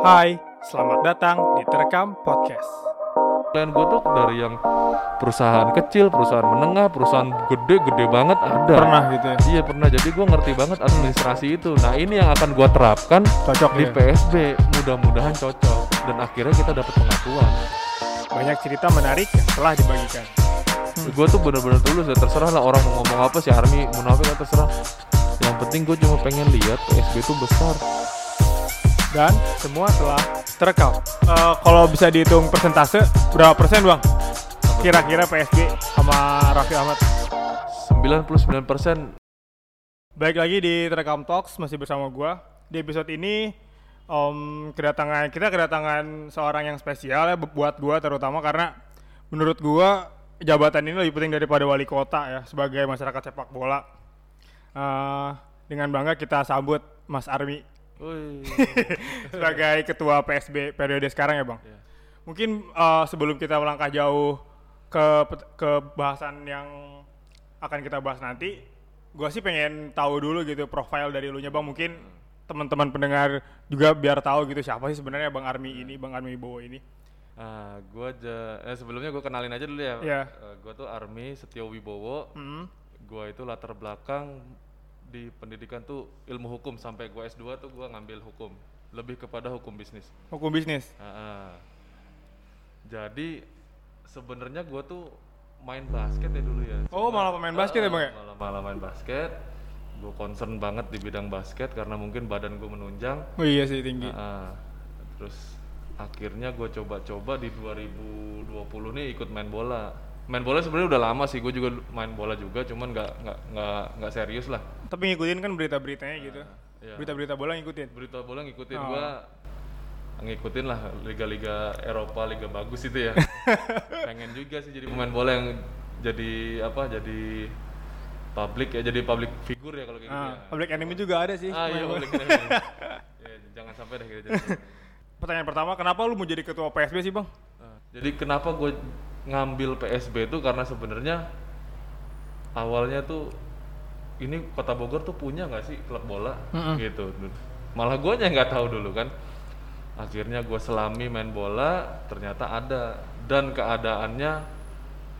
Hai, selamat datang di Terekam Podcast. Klien gue tuh dari yang perusahaan kecil, perusahaan menengah, perusahaan gede-gede banget ada. Pernah gitu ya? Iya pernah. Jadi gue ngerti banget administrasi itu. Nah ini yang akan gue terapkan Cocok di ya? PSB. Mudah-mudahan cocok. Dan akhirnya kita dapat pengakuan. Banyak cerita menarik yang telah dibagikan. Gue tuh bener-bener tulus ya. Terserah lah orang mau ngomong apa sih Army munafik ya terserah. Yang penting gue cuma pengen lihat PSB itu besar. Dan semua telah terekam. Eh, kalau bisa dihitung persentase, berapa persen bang? Kira-kira PSB sama Raffi Ahmad. 99% Baik lagi di Terekam Talks, masih bersama gua. Di episode ini, om, kedatangan kita kedatangan seorang yang spesial ya bu- buat gua terutama karena menurut gua jabatan ini lebih penting daripada wali kota ya sebagai masyarakat sepak bola. Eh, dengan bangga kita sambut Mas Armi. sebagai ketua PSB periode sekarang ya bang. Iya. Mungkin eh, sebelum kita melangkah jauh ke ke bahasan yang akan kita bahas nanti, gua sih pengen tahu dulu gitu profil dari lu nya bang. Mungkin teman-teman pendengar juga biar tahu gitu siapa sih sebenarnya bang Armi ini, bang Armi Bowo ini. Ah, gue aja eh, sebelumnya gue kenalin aja dulu ya. Iya. gue tuh Army Setio Wibowo. Hmm. Gue itu latar belakang di pendidikan tuh ilmu hukum sampai gue S2 tuh gue ngambil hukum. Lebih kepada hukum bisnis. Hukum bisnis. Ah. Jadi sebenarnya gue tuh main basket ya dulu ya. Oh, malah pemain basket ya, Bang, ya? Malah malah main basket. Gue concern banget di bidang basket karena mungkin badan gue menunjang. Oh iya sih tinggi. Ah. terus akhirnya gue coba-coba di 2020 nih ikut main bola. Main bola sebenarnya udah lama sih, gue juga main bola juga, cuman nggak nggak nggak nggak serius lah. Tapi ngikutin kan berita-beritanya gitu. iya. Berita-berita bola ngikutin. Berita bola ngikutin Oh. gua ngikutin lah liga-liga Eropa, liga bagus itu ya. Pengen juga sih jadi pemain bola yang jadi apa? Jadi public ya, jadi public figure ya kalau kayak gitu Ah, ya. public enemy juga ada sih. Ah iya public enemy. ya, jangan sampai deh gitu. Pertanyaan pertama, kenapa lu mau jadi ketua PSB sih bang? Nah, jadi kenapa gue ngambil PSB itu karena sebenarnya awalnya tuh ini kota Bogor tuh punya nggak sih klub bola? Mm-mm. gitu. Malah gue nggak tahu dulu kan. Akhirnya gue selami main bola ternyata ada. Dan keadaannya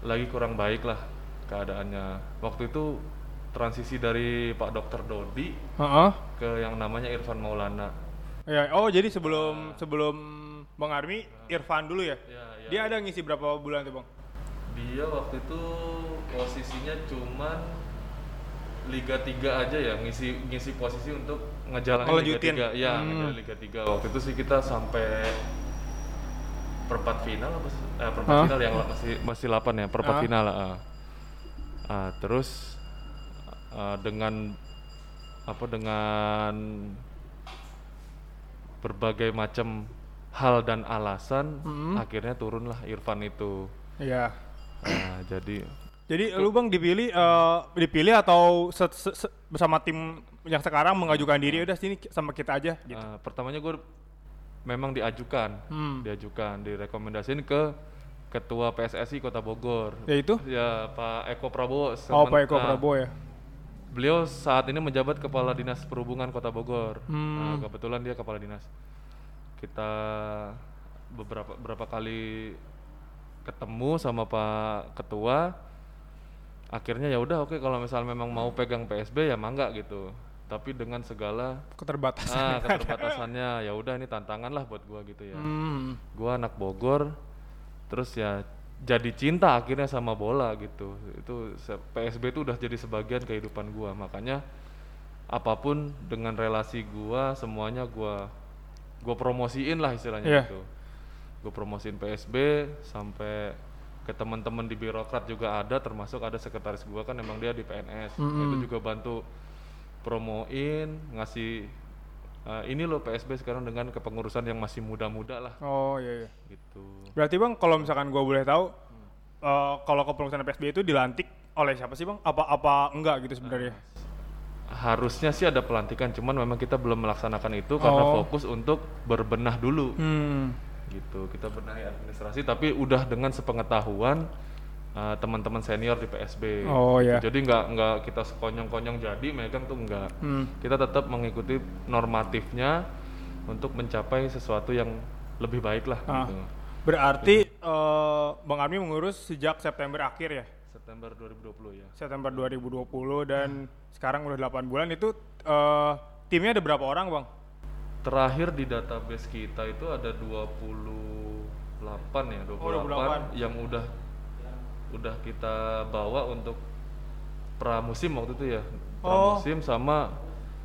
lagi kurang baik lah keadaannya. Waktu itu transisi dari Pak Dokter Dodi Heeh. ke yang namanya Irfan Maulana. Ya, oh jadi sebelum sebelum Bang Armi, Irfan dulu ya, ya. Dia ada ngisi berapa bulan tuh bang? Dia waktu itu posisinya cuman Liga 3 aja ya, ngisi ngisi posisi untuk ngejalanin. Liga 3. Ya, Hmm. ngejalanin Liga 3. Waktu itu sih kita sampai perempat final apa sih? Eh, perempat Hah? final yang masih masih 8 ya, perempat Hah? final. ah. Ah, terus ah, dengan apa dengan berbagai macam hal dan alasan Hmm. akhirnya turunlah Irfan itu. Iya. Nah, jadi Jadi lu bang dipilih eh, dipilih atau se- se- se- bersama tim yang sekarang mengajukan diri udah sini sama kita aja gitu. eh, pertamanya gue memang diajukan, Hmm. diajukan, direkomendasiin ke Ketua PSSI Kota Bogor. Ya itu? Ya Pak Eko Prabowo. Oh Pak Eko nah, Prabowo ya. Beliau saat ini menjabat Kepala Dinas Perhubungan Kota Bogor. Nah, Hmm. kebetulan dia Kepala Dinas. Kita beberapa berapa kali ketemu sama Pak Ketua. Akhirnya ya udah oke kalau misal memang mau pegang PSB ya mangga gitu. Tapi dengan segala Keterbatasan. ah keterbatasannya ya udah ini tantangan lah buat gua gitu ya. Hmm. Gua anak Bogor, terus ya jadi cinta akhirnya sama bola gitu. Itu PSB itu udah jadi sebagian kehidupan gua. Makanya apa pun dengan relasi gua semuanya gua gua promosiin lah istilahnya Iya. gitu. Gue promosiin PSB sampai ke teman-teman di birokrat juga ada termasuk ada sekretaris gua kan emang dia di PNS. Mm-mm. Itu juga bantu promoin, ngasih eh, ini loh PSB sekarang dengan kepengurusan yang masih muda-muda lah Oh iya iya. gitu. Berarti bang kalau misalkan gua boleh tahu eh, kalau kepengurusan PSB itu dilantik oleh siapa sih bang? Apa apa enggak gitu sebenarnya? Harusnya sih ada pelantikan, cuman memang kita belum melaksanakan itu karena Oh. fokus untuk berbenah dulu Hmm. gitu. Kita benahi administrasi tapi udah dengan sepengetahuan eh, teman-teman senior di PSB. Oh, gitu. ya. Jadi nggak nggak kita sekonyong-konyong jadi megang tuh nggak. Hmm. Kita tetap mengikuti normatifnya untuk mencapai sesuatu yang lebih baik lah Ah. gitu. Berarti eh, Bang Armi mengurus sejak September akhir ya? September 2020 ya September 2020 dan sekarang udah 8 bulan itu eh, timnya ada berapa orang bang? terakhir di database kita itu ada 28 ya 28, Oh, 28. yang udah udah kita bawa untuk pramusim waktu itu ya Oh. pramusim sama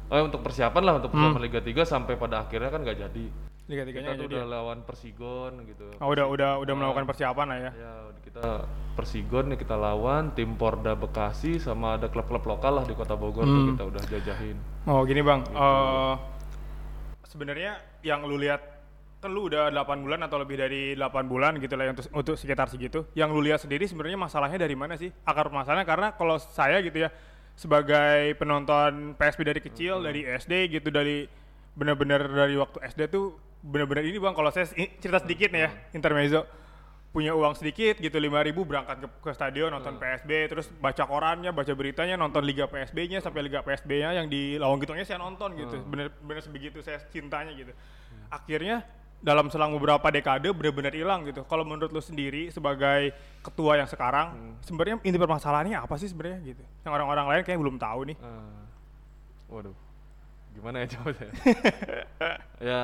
eh untuk persiapan lah untuk persiapan Liga 3 sampai pada akhirnya kan nggak jadi Liga kita tiganya tuh jadi. udah ya? lawan Persigon gitu Oh, udah udah udah melakukan persiapan lah ya. ya kita Persigon nih kita lawan tim Porda Bekasi sama ada klub-klub lokal lah di Kota Bogor tuh Hmm. kita udah jajahin Oh gini bang, Gitu. eh, sebenarnya yang lu lihat kan lu udah 8 bulan atau lebih dari 8 bulan gitu lah untuk untuk sekitar segitu. Yang lu lihat sendiri sebenarnya masalahnya dari mana sih? Akar masalahnya karena kalau saya gitu ya sebagai penonton PSB dari kecil Hmm. dari SD gitu dari benar-benar dari waktu SD tuh benar-benar ini bang. Kalau saya cerita sedikit nih ya Hmm. intermezzo. Punya uang sedikit gitu 5000 berangkat ke, ke stadion nonton Hmm. PSB terus baca korannya baca beritanya nonton Liga PSB-nya sampai Liga PSB-nya yang di Lawang Gitungnya saya nonton gitu. Hmm. bener bener sebegitu saya cintanya gitu. Akhirnya dalam selang beberapa dekade benar-benar hilang gitu. Kalau menurut lu sendiri sebagai ketua yang sekarang Hmm. sebenarnya inti permasalahannya apa sih sebenarnya gitu? Yang orang-orang lain kayak belum tahu nih. Ah, waduh, gimana ya coba saya? ya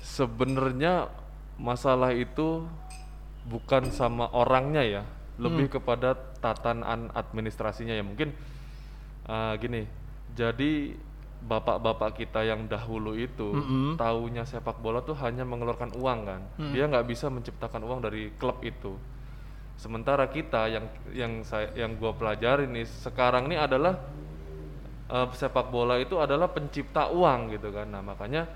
sebenarnya masalah itu bukan sama orangnya ya, lebih kepada tatanan administrasinya ya mungkin ah, gini. Jadi bapak-bapak kita yang dahulu itu Mm-mm. taunya sepak bola tuh hanya mengeluarkan uang kan, dia nggak bisa menciptakan uang dari klub itu. Sementara kita yang yang saya yang gua pelajari nih sekarang ini adalah eh, sepak bola itu adalah pencipta uang gitu kan. Nah, makanya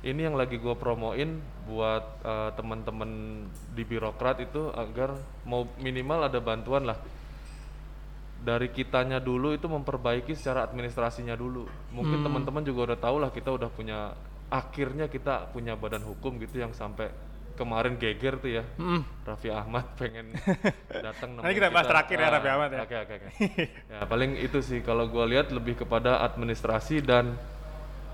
ini yang lagi gue promoin buat eh, teman-teman di birokrat itu agar mau minimal ada bantuan lah dari kitanya dulu itu memperbaiki secara administrasinya dulu. Mungkin teman-teman juga udah tahu lah kita udah punya akhirnya kita punya badan hukum gitu yang sampai kemarin geger tuh ya. Mm. Raffi Ahmad pengen datang Nanti kita bahas terakhir ya, Raffi Ahmad ya. Oke oke oke. ya paling itu sih kalau gua lihat lebih kepada administrasi dan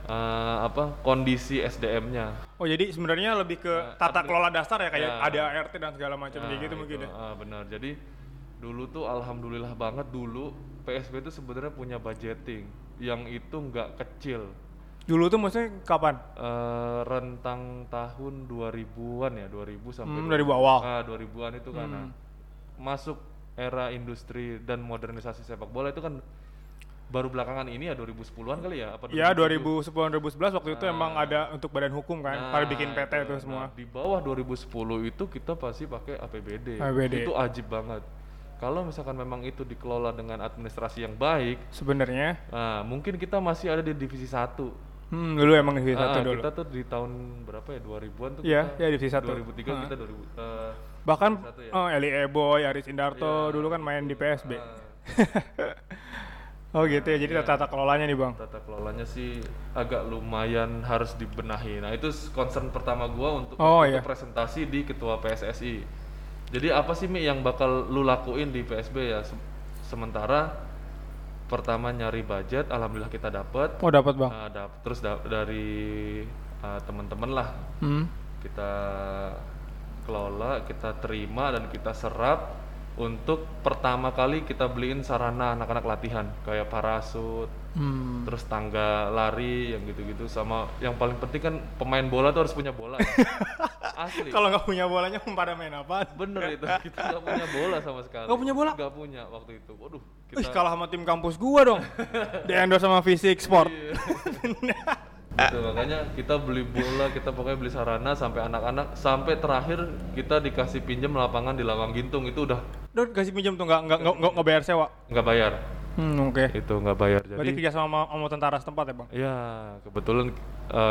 eh, apa kondisi SDM-nya. oh jadi sebenarnya lebih ke tata admin- kelola dasar ya kayak Ya. ada ART dan segala macam kayak gitu mungkin ya ah, benar. Jadi dulu tuh alhamdulillah banget dulu PSB itu sebenarnya punya budgeting yang itu nggak kecil. Dulu tuh maksudnya kapan Eh, rentang tahun 2000-an ya, 2000 sampai Hmm, 2000 awal. Ah, 2000-an itu karena masuk era industri dan modernisasi sepak bola itu kan baru belakangan ini ya 2010-an kali ya apa Ya 2007? 2010 2011 waktu itu emang ada untuk badan hukum kan, pada bikin PT itu Nah, semua. di bawah 2010 itu kita pasti pakai APBD. APBD. Itu ajib banget. Kalau misalkan memang itu dikelola dengan administrasi yang baik, Sebenarnya, nah mungkin kita masih ada di divisi satu. Hmm, dulu emang divisi satu Ah, dulu. Kita tuh di tahun berapa ya? 2000-an tuh Iya, ya divisi satu. 2003 Ah. kita 2000 eh, Bahkan ya. oh, Eli Eboy, Aris Indarto Iya. dulu kan main di PSB. Ah, oh gitu ya, jadi Iya. tata kelolanya nih bang. tata kelolanya sih agak lumayan harus dibenahi. Nah itu concern pertama gua untuk Oh, iya. presentasi di ketua PSSI. Jadi apa sih Mi yang bakal lu lakuin di PSB ya? Se- Sementara pertama nyari budget, alhamdulillah kita dapat. Oh dapat bang. Nah, dap- terus da- dari uh, teman-teman lah Hmm. kita kelola, kita terima dan kita serap untuk pertama kali kita beliin sarana anak-anak latihan kayak parasut, Hmm. terus tangga lari yang gitu-gitu sama yang paling penting kan pemain bola tuh harus punya bola. ya. Asli. Kalau nggak punya bolanya pada main apa? Bener itu kita nggak punya bola sama sekali. Nggak punya bola? Nggak punya waktu itu. Waduh, Wih kita kalah sama tim kampus gua dong. Di endorse sama Fisik Sport. gitu, makanya kita beli bola, kita pokoknya beli sarana sampai anak-anak sampai terakhir kita dikasih pinjam lapangan di Lawang Gintung itu udah Udah kasih pinjam tuh nggak nggak nggak bayar sewa. nggak bayar. Hmm oke. Itu nggak bayar. Jadi Berarti kerja sama sama tentara setempat ya bang? Ya, kebetulan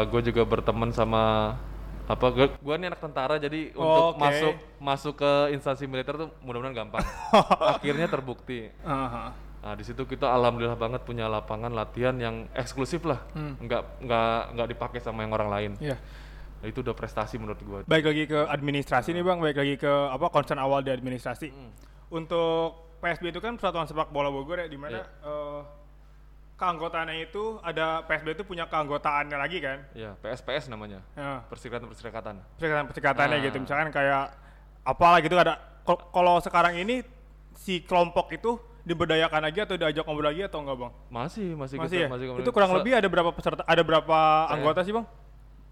gue juga berteman sama apa gue gua nih anak tentara jadi untuk Oke. masuk masuk ke instansi militer tuh mudah-mudahan gampang. Akhirnya terbukti. Aha. Nah, di situ kita alhamdulillah banget punya lapangan latihan yang eksklusif lah. Hmm. Nggak nggak nggak dipakai sama yang orang lain. Iya. Nah, itu udah prestasi menurut gue. Baik lagi ke administrasi nih bang, baik lagi ke apa concern awal di administrasi. Hmm. Untuk PSB itu kan Persatuan Sepak Bola Bogor ya, di mana Iya. eh, keanggotaannya itu ada PSB itu punya keanggotaannya lagi kan? Ya, PSPS namanya. Ya, Perserikatan-perserikatan. persyaratan-persyaratannya Ah. gitu. Misalkan kayak apalah gitu ada kal- kalau sekarang ini si kelompok itu diberdayakan lagi atau diajak ngobrol lagi atau enggak, Bang? Masih, masih, Masih kita- ya? masih itu kurang lebih ada berapa peserta ada berapa anggota sih, Bang?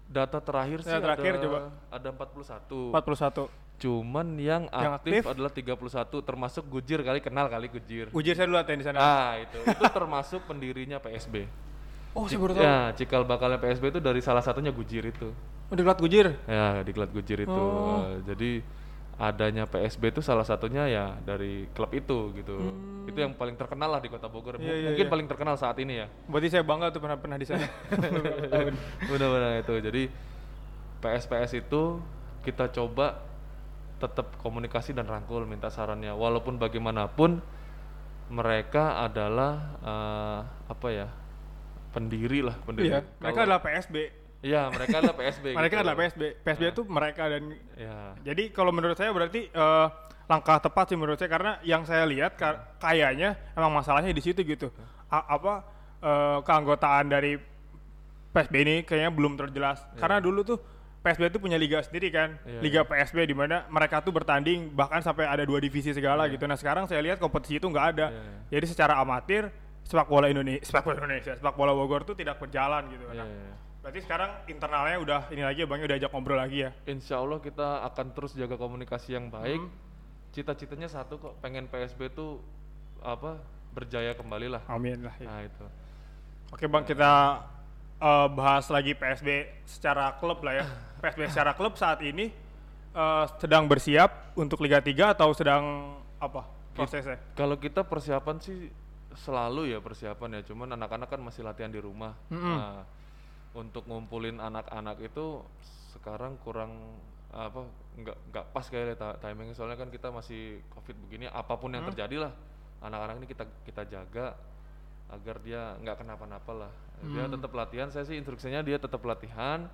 data terakhir sih Data terakhir ada coba. ada 41. 41. Cuman yang Yang aktif, aktif? adalah 31 termasuk Gujir kali kenal kali Gujir. Ujir saya dulu latihan di sana. Nah, itu. itu termasuk pendirinya PSB. oh, saya baru tahu. Ya, cikal bakalnya PSB itu dari salah satunya Gujir itu. Oh, diklat Gujir. Ya, diklat Gujir itu. Oh. Eh, jadi adanya PSB itu salah satunya ya dari klub itu gitu. Itu yang paling terkenal lah di Kota Bogor. Hmm. M- Iya, Mungkin iya. paling terkenal saat ini ya. Berarti saya bangga tuh pernah pernah di sana. Benar-benar itu. Jadi PSPS itu kita coba tetap komunikasi dan rangkul minta sarannya. Walaupun bagaimanapun mereka adalah eh, apa ya? pendiri lah, pendiri. iya, mereka adalah PSB. Iya, mereka adalah PSB. mereka gitu. adalah PSB. PSB itu mereka dan Ya. Jadi kalau menurut saya berarti eh, langkah tepat sih menurut saya karena yang saya lihat ka- kayaknya emang masalahnya di situ gitu. A- apa eh, keanggotaan dari PSB ini kayaknya belum terjelas. Karena dulu tuh PSB itu punya liga sendiri kan, Iya, liga PSB di mana mereka tuh bertanding bahkan sampai ada dua divisi segala gitu. Nah sekarang saya lihat kompetisi itu nggak ada. Iya, Jadi secara amatir sepak bola Indonesia, sepak bola Indonesia, sepak bola Bogor tuh tidak berjalan gitu. Iya, Nah, iya. berarti sekarang internalnya udah ini lagi ya bang, udah ajak ngobrol lagi ya. Insya Allah kita akan terus jaga komunikasi yang baik. Hmm. Cita-citanya satu kok, pengen PSB tuh apa berjaya kembali lah. Amin lah. ya. Nah itu. Oke bang kita eh, bahas lagi PSB secara klub lah ya. PSB secara klub saat ini eh, sedang bersiap untuk Liga 3 atau sedang apa prosesnya? Kalau kita persiapan sih selalu ya persiapan ya, cuman anak-anak kan masih latihan di rumah. Mm-mm. Nah, untuk ngumpulin anak-anak itu sekarang kurang apa nggak nggak pas kayak ta- timingnya soalnya kan kita masih covid begini apa pun yang terjadi lah anak-anak ini kita kita jaga agar dia nggak kenapa-napa lah dia tetap latihan saya sih instruksinya dia tetap latihan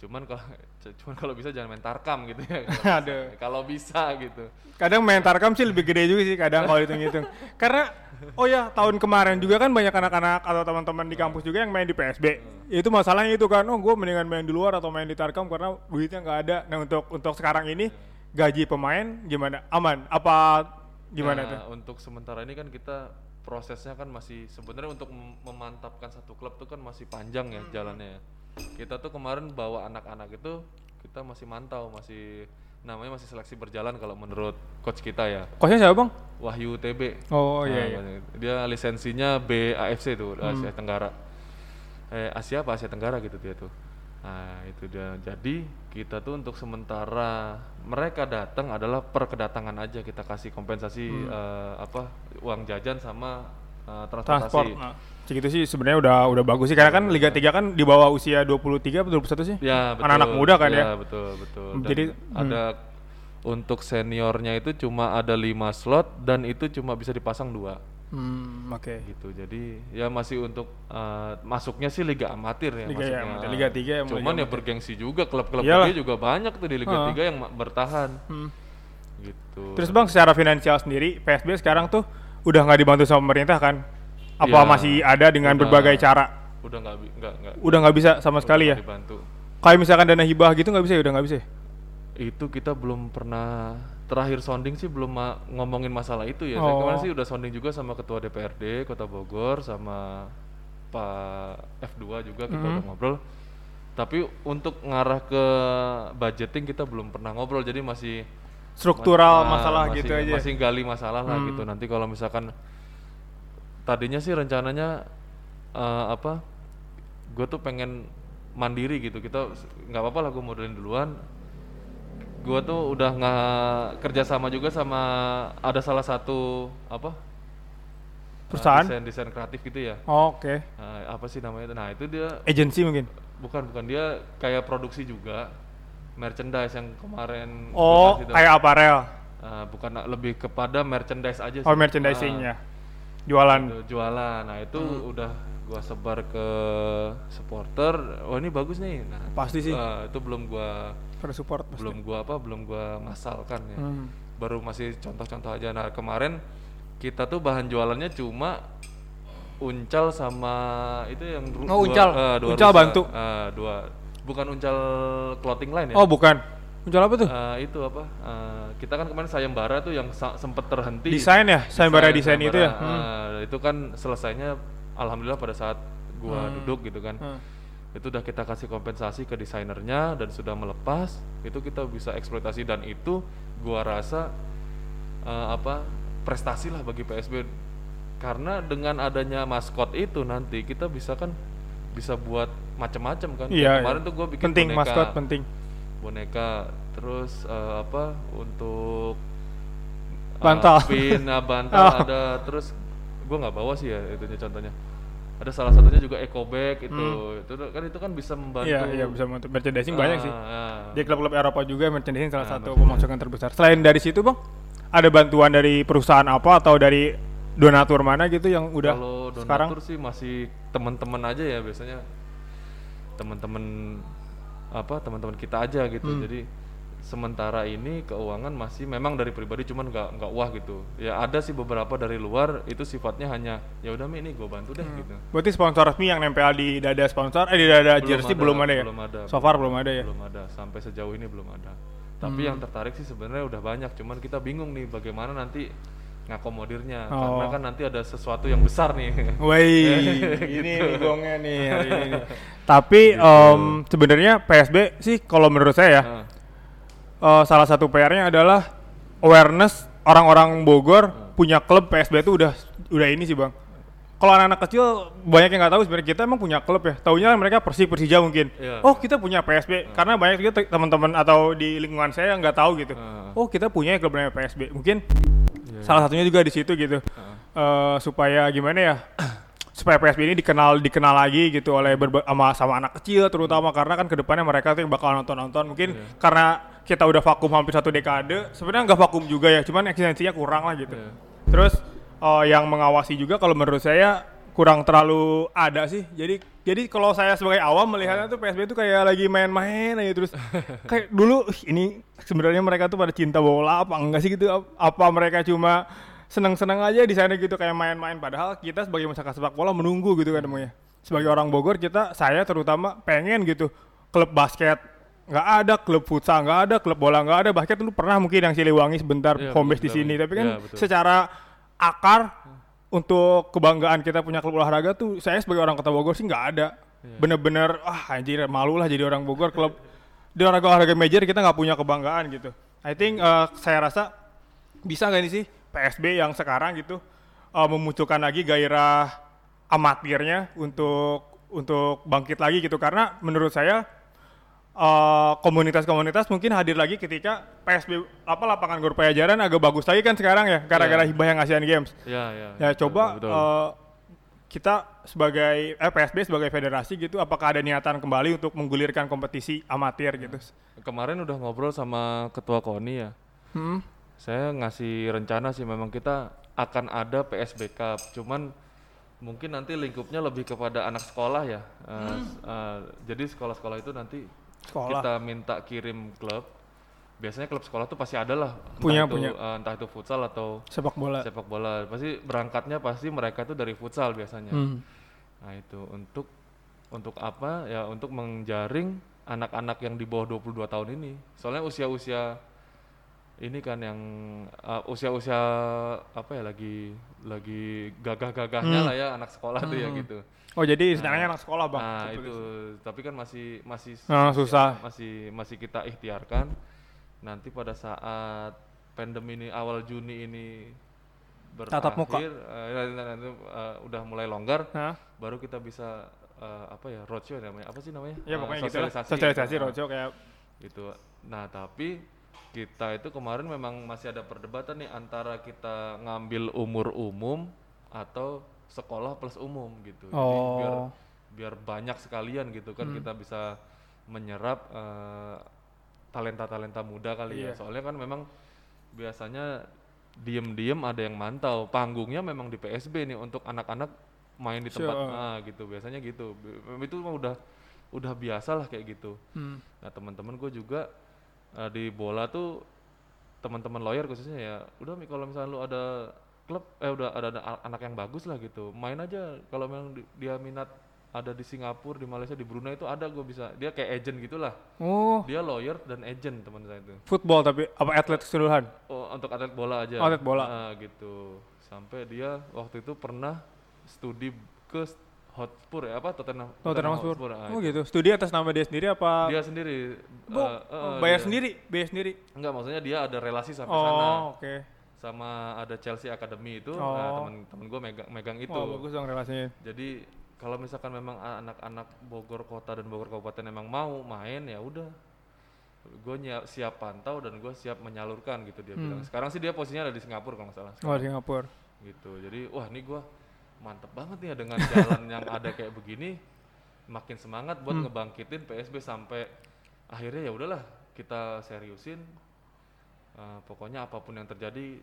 cuman kalau cuman kalau bisa jangan main tarkam gitu ya Ada. kalau bisa gitu Kadang main Tarkam sih lebih gede juga sih kadang kalau hitung-hitung. Karena oh ya tahun kemarin juga kan banyak anak-anak atau teman-teman di kampus juga yang main di PSB. Itu masalahnya itu kan, oh gue mendingan main di luar atau main di Tarkam karena duitnya nggak ada. Nah untuk untuk sekarang ini gaji pemain gimana? Aman? Apa gimana Nah, tuh? Untuk sementara ini kan kita prosesnya kan masih sebenarnya untuk mem- memantapkan satu klub tuh kan masih panjang ya jalannya. ya. Kita tuh kemarin bawa anak-anak itu kita masih mantau, masih namanya masih seleksi berjalan kalau menurut coach kita ya. Kosnya siapa bang? Wahyu TB. Oh Nah, iya iya. Dia lisensinya BAFC tuh, Asia Tenggara. Eh Asia apa Asia Tenggara gitu dia tuh. Nah, itu dia. Jadi kita tuh untuk sementara mereka datang adalah per kedatangan aja kita kasih kompensasi eh, apa uang jajan sama eh, transportasi. Transport. Nah, segitu sih sebenarnya udah udah bagus sih karena kan Liga 3 kan di bawah usia 23 atau 21 sih? Ya, betul. Anak-anak muda kan ya? betul, betul. Dan Jadi, ada untuk seniornya itu cuma ada lima slot dan itu cuma bisa dipasang dua. Hmm, oke. gitu jadi ya masih untuk eh, masuknya sih liga amatir ya Liga ya, masuknya. amatir. Liga tiga ya, cuman ya bergengsi juga klub-klub gede juga banyak tuh di liga Heeh. 3 yang bertahan Hmm. gitu Terus bang secara finansial sendiri PSB sekarang tuh udah nggak dibantu sama pemerintah kan? Apa Ya, masih ada dengan udah. berbagai cara? udah nggak bi- nggak nggak Udah nggak bisa sama sekali ya? dibantu Kayak misalkan dana hibah gitu nggak bisa ya? Udah nggak bisa. ya? itu kita belum pernah terakhir sounding sih belum ma- ngomongin masalah itu ya saya Oh. kemarin sih udah sounding juga sama ketua DPRD Kota Bogor sama Pak F2 juga kita Hmm. udah ngobrol tapi untuk ngarah ke budgeting kita belum pernah ngobrol jadi masih Struktural masalah masih, gitu aja. Masih gali masalah lah Hmm. gitu. Nanti kalau misalkan tadinya sih rencananya eh, apa? Gue tuh pengen mandiri gitu. Kita nggak apa-apa lah gue modalin duluan. Gue tuh udah nggak kerjasama juga sama ada salah satu apa? Perusahaan? desain desain kreatif gitu ya. Oh, Oke. Nah, apa sih namanya? Nah itu dia Agency mungkin. bukan bukan dia kayak produksi juga merchandise yang kemarin Oh, kayak aparel. Uh, bukan lebih kepada merchandise aja sih. Oh, merchandisingnya. Jualan. Itu jualan. Nah, itu udah gua sebar ke supporter. Oh, ini bagus nih. Nah, Pasti sih. uh, itu belum gua Pada support pasti. belum gua apa? Belum gua masalkan ya. Hmm. Baru masih contoh-contoh aja. Nah, kemarin kita tuh bahan jualannya cuma Uncal sama itu yang Oh, Uncal. eh, dua Uncal rusa. bantu. Eh, dua bukan Uncal clothing line ya Oh bukan. Muncul apa tuh? Eh, itu apa eh, kita kan kemarin sayembara tuh yang sa- sempet terhenti Desain ya, sayembara desain itu ya. eh, itu kan selesainya alhamdulillah pada saat gua Hmm. duduk gitu kan Hmm. itu udah kita kasih kompensasi ke desainernya dan sudah melepas itu kita bisa eksploitasi dan itu gua rasa eh, apa prestasi lah bagi PSB karena dengan adanya maskot itu nanti kita bisa kan bisa buat macam-macam kan Kayak Iya. kemarin iya. tuh gua bikin penting boneka maskot penting. boneka terus eh, apa untuk eh, Bantal. pin nah, bantal Oh. ada terus gua nggak bawa sih ya itunya contohnya ada salah satunya juga eco bag itu itu kan itu kan bisa membantu Hmm. Iya iya bisa bantu merchandising banyak sih. Ah, ah. Di klub-klub Eropa juga merchandising salah Nah, satu pemasukan terbesar. Selain dari situ bang, ada bantuan dari perusahaan apa atau dari donatur mana gitu yang udah kalau sekarang? donatur sih masih teman-teman aja ya biasanya teman-teman apa teman-teman kita aja gitu Hmm. jadi sementara ini keuangan masih memang dari pribadi cuman nggak nggak wah gitu ya ada sih beberapa dari luar itu sifatnya hanya ya udah mi ini gue bantu deh gitu Berarti sponsor resmi yang nempel di dada sponsor, eh di dada jersey belum ada ya? belum ada So far belum ada ya? belum ada sampai sejauh ini belum ada tapi yang tertarik sih sebenarnya udah banyak cuman kita bingung nih bagaimana nanti ngakomodirnya karena Oh. kan nanti ada sesuatu yang besar nih Woi, ini nih gongnya nih hari ini. nih. Tapi em, sebenarnya PSB sih kalau menurut saya ya Nah, eh, salah satu PR-nya adalah awareness orang-orang Bogor punya klub PSB itu udah udah ini sih bang. Kalau anak-anak kecil banyak yang nggak tahu sebenarnya kita emang punya klub ya. Taunya mereka Persib Persija mungkin. Iya. Oh kita punya PSB karena banyak juga te- teman-teman atau di lingkungan saya yang nggak tahu gitu. Heeh. Oh kita punya klub namanya PSB. Mungkin Iya. salah satunya juga di situ gitu. Eh, supaya gimana ya? supaya PSB ini dikenal dikenal lagi gitu oleh berba- sama sama anak kecil terutama karena kan ke depannya mereka tuh yang bakal nonton nonton mungkin Iya. karena kita udah vakum hampir satu dekade sebenarnya nggak vakum juga ya cuman eksistensinya kurang lah gitu. Iya. terus eh, yang mengawasi juga kalau menurut saya kurang terlalu ada sih. Jadi jadi kalau saya sebagai awam melihatnya tuh PSB itu kayak lagi main-main aja terus. Kayak dulu "Ih, ini sebenarnya mereka tuh pada cinta bola apa enggak sih gitu? Ap- apa mereka cuma seneng-seneng aja di sana gitu kayak main-main? Padahal kita sebagai masyarakat sepak bola menunggu gitu kan namanya sebagai orang Bogor kita saya terutama pengen gitu klub basket nggak ada klub futsal nggak ada klub bola nggak ada basket. Lu pernah mungkin yang Siliwangi sebentar Iya, home base di sini. tapi kan betul. secara akar untuk kebanggaan kita punya klub olahraga tuh saya sebagai orang kota Bogor sih nggak ada. Iya. bener-bener ah anjir malu lah jadi orang Bogor klub. Di olahraga olahraga major kita nggak punya kebanggaan gitu. I think eh, saya rasa bisa nggak ini sih PSB yang sekarang gitu eh, memunculkan lagi gairah amatirnya untuk untuk bangkit lagi gitu. Karena menurut saya eh, komunitas-komunitas mungkin hadir lagi ketika PSB apa lapangan Gor Pajajaran agak bagus lagi kan sekarang ya gara-gara Iya. hibah yang Asian Games. Ya ya ya betul, coba betul. eh, kita sebagai eh, PSB sebagai federasi gitu apakah ada niatan kembali untuk menggulirkan kompetisi amatir gitu? Kemarin udah ngobrol sama ketua KONI ya. Hmm? saya ngasih rencana sih memang kita akan ada PSB Cup. Cuman mungkin nanti lingkupnya lebih kepada anak sekolah ya. S- eh, jadi sekolah-sekolah itu nanti Sekolah. kita minta kirim klub. Biasanya klub sekolah tuh pasti ada lah. Entah Punya, itu, punya. eh, entah itu futsal atau sepak bola. sepak bola. Pasti berangkatnya pasti mereka tuh dari futsal biasanya. Hmm. nah itu untuk untuk apa? Ya untuk menjaring anak-anak yang di bawah 22 tahun ini. Soalnya usia-usia ini kan yang uh, usia-usia apa ya lagi lagi gagah-gagahnya Hmm. lah ya anak sekolah tuh ya gitu oh jadi istilahnya anak sekolah bang nah Betul. itu tapi kan masih masih Ah, susah. masih masih kita ikhtiarkan nanti pada saat pandemi ini awal Juni ini Tatap muka. berakhir eh, nanti, eh, udah mulai longgar Hah? baru kita bisa eh, apa ya roadshow namanya apa sih namanya ya pokoknya gitu lah sosialisasi sosialisasi Nah, roadshow kayak gitu nah tapi kita itu kemarin memang masih ada perdebatan nih antara kita ngambil umur umum atau sekolah plus umum gitu jadi biar Oh. biar banyak sekalian gitu kan kita bisa menyerap eh, talenta-talenta muda kali Iya. ya soalnya kan memang biasanya diem-diem ada yang mantau panggungnya memang di PSB nih untuk anak-anak main di tempat Sure. nah gitu biasanya gitu itu mah udah udah biasa lah kayak gitu hmm. nah teman-teman gue juga eh, di bola tuh teman-teman lawyer khususnya ya udah kalau misalnya lu ada klub eh udah ada, ada anak yang bagus lah gitu main aja kalau memang di- dia minat ada di Singapura di Malaysia di Brunei itu ada gue bisa dia kayak agent gitulah Oh, dia lawyer dan agent teman saya itu football tapi apa atlet keseluruhan? oh, untuk atlet bola aja Oh, atlet bola. Ah, gitu sampai dia waktu itu pernah studi ke Hotspur ya apa Tottenham Tottenham Hotspur. ah, Oh itu. gitu. Studi atas nama dia sendiri apa? dia sendiri Bo- eh, eh, oh, bayar dia- sendiri, bayar sendiri. enggak maksudnya dia ada relasi sampai sana Oh, oke. Sama ada Chelsea Academy itu Oh. nah, teman-teman gue megang megang itu. Oh, bagus dong relasinya. jadi kalau misalkan memang anak-anak Bogor kota dan Bogor kabupaten emang mau main ya udah. Gue siap pantau dan gue siap menyalurkan gitu dia bilang. Sekarang sih dia posisinya ada di Singapura kalau nggak salah Oh, di Singapura. gitu. Jadi wah ini gue mantep banget nih ya dengan jalan yang ada kayak begini. Makin semangat buat ngebangkitin PSB sampai akhirnya ya udahlah kita seriusin Eh, pokoknya apa pun yang terjadi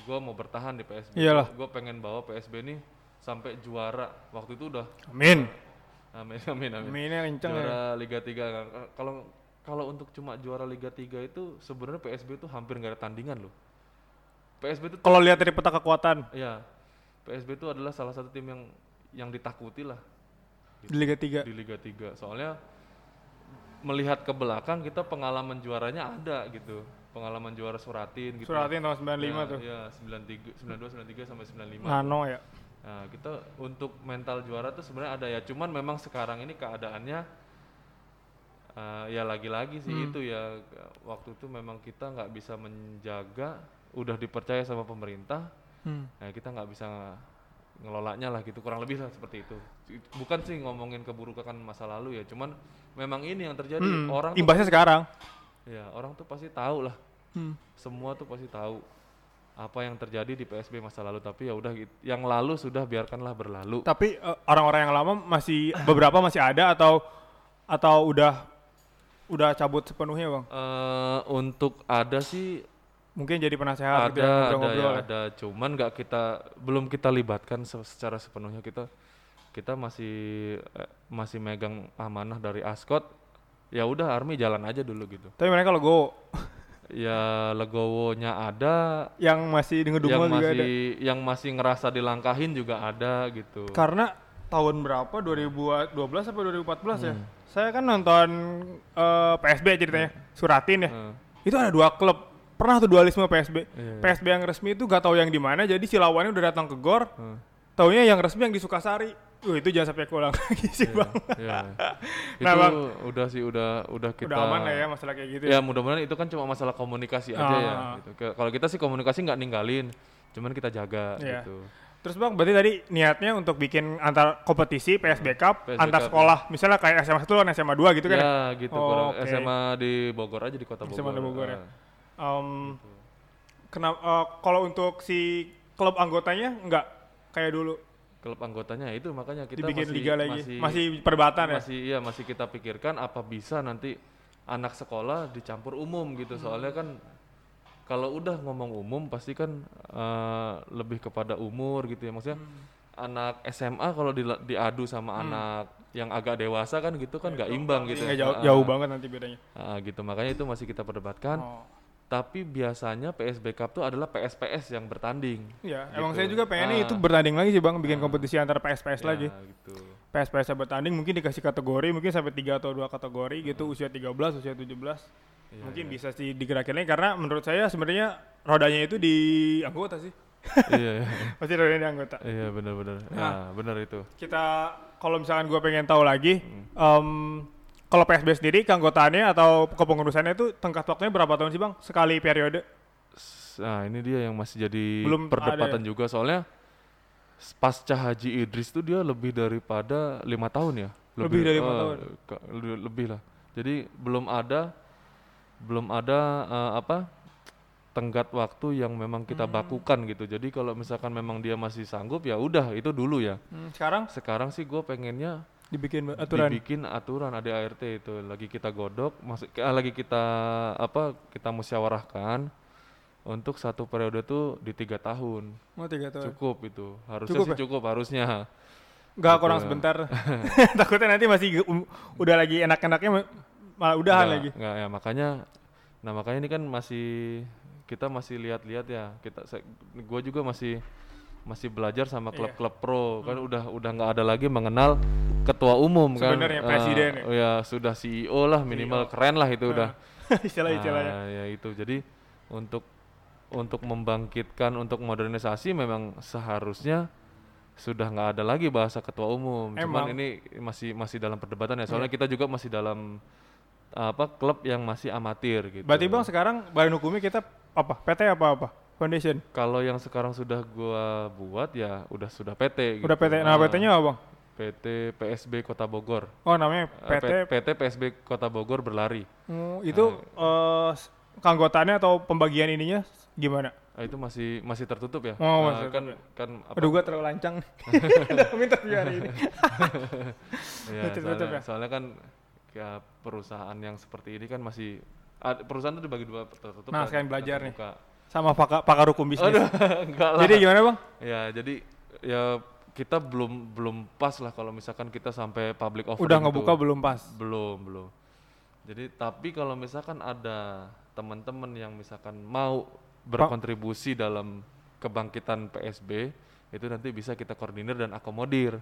gue mau bertahan di PSB Iyalah. gue pengen bawa PSB nih sampai juara waktu itu udah Amin. amin amin amin Aminnya kenceng ya. juara Liga 3 kalau kalau untuk cuma juara Liga 3 itu sebenarnya PSB itu hampir nggak ada tandingan loh PSB itu Kalau lihat dari peta kekuatan Ya, PSB itu adalah salah satu tim yang yang ditakuti lah di Liga 3. di Liga 3. Soalnya melihat ke belakang kita pengalaman juaranya ada gitu. Pengalaman juara Suratin gitu. Suratin tahun 95 ya, tuh. Ya, 93, 92, 93 sampai 95. Nano ya. Nah, kita untuk mental juara tuh sebenarnya ada ya. Cuman memang sekarang ini keadaannya eh, ya lagi-lagi sih Hmm. itu ya waktu itu memang kita nggak bisa menjaga udah dipercaya sama pemerintah Hmm. Nah kita nggak bisa ngelolanya lah gitu kurang lebih lah seperti itu. Bukan sih ngomongin keburukan masa lalu ya, cuman memang ini yang terjadi Hmm, orang tuh, Imbasnya sekarang. Ya orang tuh pasti tahu lah, Hmm. semua tuh pasti tahu apa yang terjadi di PSB masa lalu. Tapi ya udah gitu, yang lalu sudah biarkanlah berlalu. Tapi eh, orang-orang yang lama masih beberapa masih ada atau atau udah udah cabut sepenuhnya bang? Eh untuk ada sih Mungkin jadi penasehat gitu ada ya, ada ngobrol-ngobrol ya ya. ada, cuman nggak kita belum kita libatkan se- secara sepenuhnya kita kita masih eh, masih megang amanah dari Ascot. Ya udah Army jalan aja dulu gitu. Tapi mereka logo ya legowonya ada yang masih yang ngedumel juga ada. masih yang masih ngerasa dilangkahin juga ada gitu Karena tahun berapa 2012 apa 2014 ya? Hmm. Saya kan nonton eh, PSB ceritanya, Suratin ya. Eh, Itu ada dua klub. Pernah tuh dualisme PSB. Iya. PSB yang resmi itu gak tahu yang di mana, jadi si lawannya udah datang ke GOR. eh, Taunya yang resmi yang di Sukasari. Uh, itu jangan sampai keulang lagi sih, iya, Bang. iya. Nah, itu Bang. udah sih udah udah kita Udah aman lah ya masalah kayak gitu. ya mudah-mudahan itu kan cuma masalah komunikasi aja ya Ah. gitu. Kalau kita sih komunikasi nggak ninggalin cuman kita jaga Iya. gitu Terus Bang, berarti tadi niatnya untuk bikin antar kompetisi PSB Cup PSB antar Cup, sekolah. Misalnya kayak SMA 1 dan SMA 2 gitu kan ya? ya gitu Oh, oke. SMA di Bogor aja di kota Bogor SMA di Bogor ya. Ah. Em, kenapa eh, kalau untuk si klub anggotanya enggak kayak dulu klub anggotanya itu makanya kita dibikin masih, liga lagi. masih Masih, perdebatan ya? masih iya masih kita pikirkan apa bisa nanti anak sekolah dicampur umum gitu Hmm. soalnya kan kalau udah ngomong umum pasti kan eh, lebih kepada umur gitu ya maksudnya Hmm. anak SMA kalau dila- diadu sama anak yang agak dewasa kan gitu kan nggak imbang gitu Nggak jauh, Ah, jauh banget nanti bedanya. ah, gitu makanya itu masih kita perdebatkan Oh. Tapi biasanya PSB Cup tuh adalah PSPS yang bertanding Iya, Gitu. emang saya juga pengennya Ah. itu bertanding lagi sih Bang, bikin kompetisi antara PSPS Ya, lagi. gitu PSPS bertanding mungkin dikasih kategori, mungkin sampai 3 atau 2 kategori gitu, usia 13, usia 17. Iya, mungkin bisa sih digerakin lagi karena menurut saya sebenarnya rodanya itu di anggota sih. iya iya Pasti rodanya di anggota. iya benar-benar Nah. ya benar itu Kita kalau misalkan gua pengen tahu lagi Hmm. em, kalau PSB sendiri keanggotaannya atau kepengurusannya itu tengkat waktunya berapa tahun sih Bang? Sekali periode? Nah ini dia yang masih jadi Belum perdebatan ada juga soalnya pasca Haji Idris itu dia lebih daripada lima tahun ya. Lebih dari lima eh, tahun. lebih lah. Jadi belum ada belum ada eh, apa tenggat waktu yang memang kita Hmm. bakukan gitu. Jadi kalau misalkan memang dia masih sanggup ya udah itu dulu ya. Hmm, sekarang Sekarang sih gue pengennya dibikin aturan. dibikin aturan ADART itu lagi kita godok, masuk eh, lagi kita apa kita musyawarahkan untuk satu periode tuh di tiga tahun Oh, tiga tahun. cukup itu harusnya Cukup sih ya? cukup harusnya Enggak Gitu kurang ya. sebentar. Takutnya nanti masih um- udah lagi enak-enaknya ma- malah udahan Nggak- lagi. nggak, ya makanya nah makanya ini kan masih kita masih lihat-lihat ya kita gue juga masih masih belajar sama Iya. klub-klub pro. Kan udah udah nggak ada lagi mengenal ketua umum kan? Sebenarnya Eh, presiden ya? ya sudah CEO lah minimal keren lah itu udah. Istilah-istilahnya Ah, ya itu. Jadi untuk untuk membangkitkan untuk modernisasi memang seharusnya sudah nggak ada lagi bahasa ketua umum. Emang. cuman ini masih masih dalam perdebatan ya. Soalnya Iya. kita juga masih dalam apa klub yang masih amatir gitu. Berarti bang sekarang badan hukumnya kita apa? PT apa apa foundation? Kalau yang sekarang sudah gua buat ya udah sudah PT udah gitu. PT nah Ah, PT-nya apa bang? PT PSB Kota Bogor. Oh namanya Eh, PT P- PT PSB Kota Bogor berlari. Hmm, itu eh keanggotaannya atau pembagian ininya gimana? Ah, itu masih masih tertutup ya? Oh, Ah, masih kan kan apa? Aduh gua terlalu lancang. Minta hari ini. Iya, Tutup-tutup soalnya, ya? soalnya kan ya perusahaan yang seperti ini kan masih ad- perusahaan itu dibagi dua tertutup Nah, dan sekalian belajar nih. Sama pakar, pakar hukum bisnis. Enggak lah. jadi gimana bang? Ya jadi ya kita belum belum pas lah kalau misalkan kita sampai public offering udah ngebuka belum pas? Belum belum. Jadi tapi kalau misalkan ada teman-teman yang misalkan mau berkontribusi dalam kebangkitan PSB itu nanti bisa kita koordinir dan akomodir.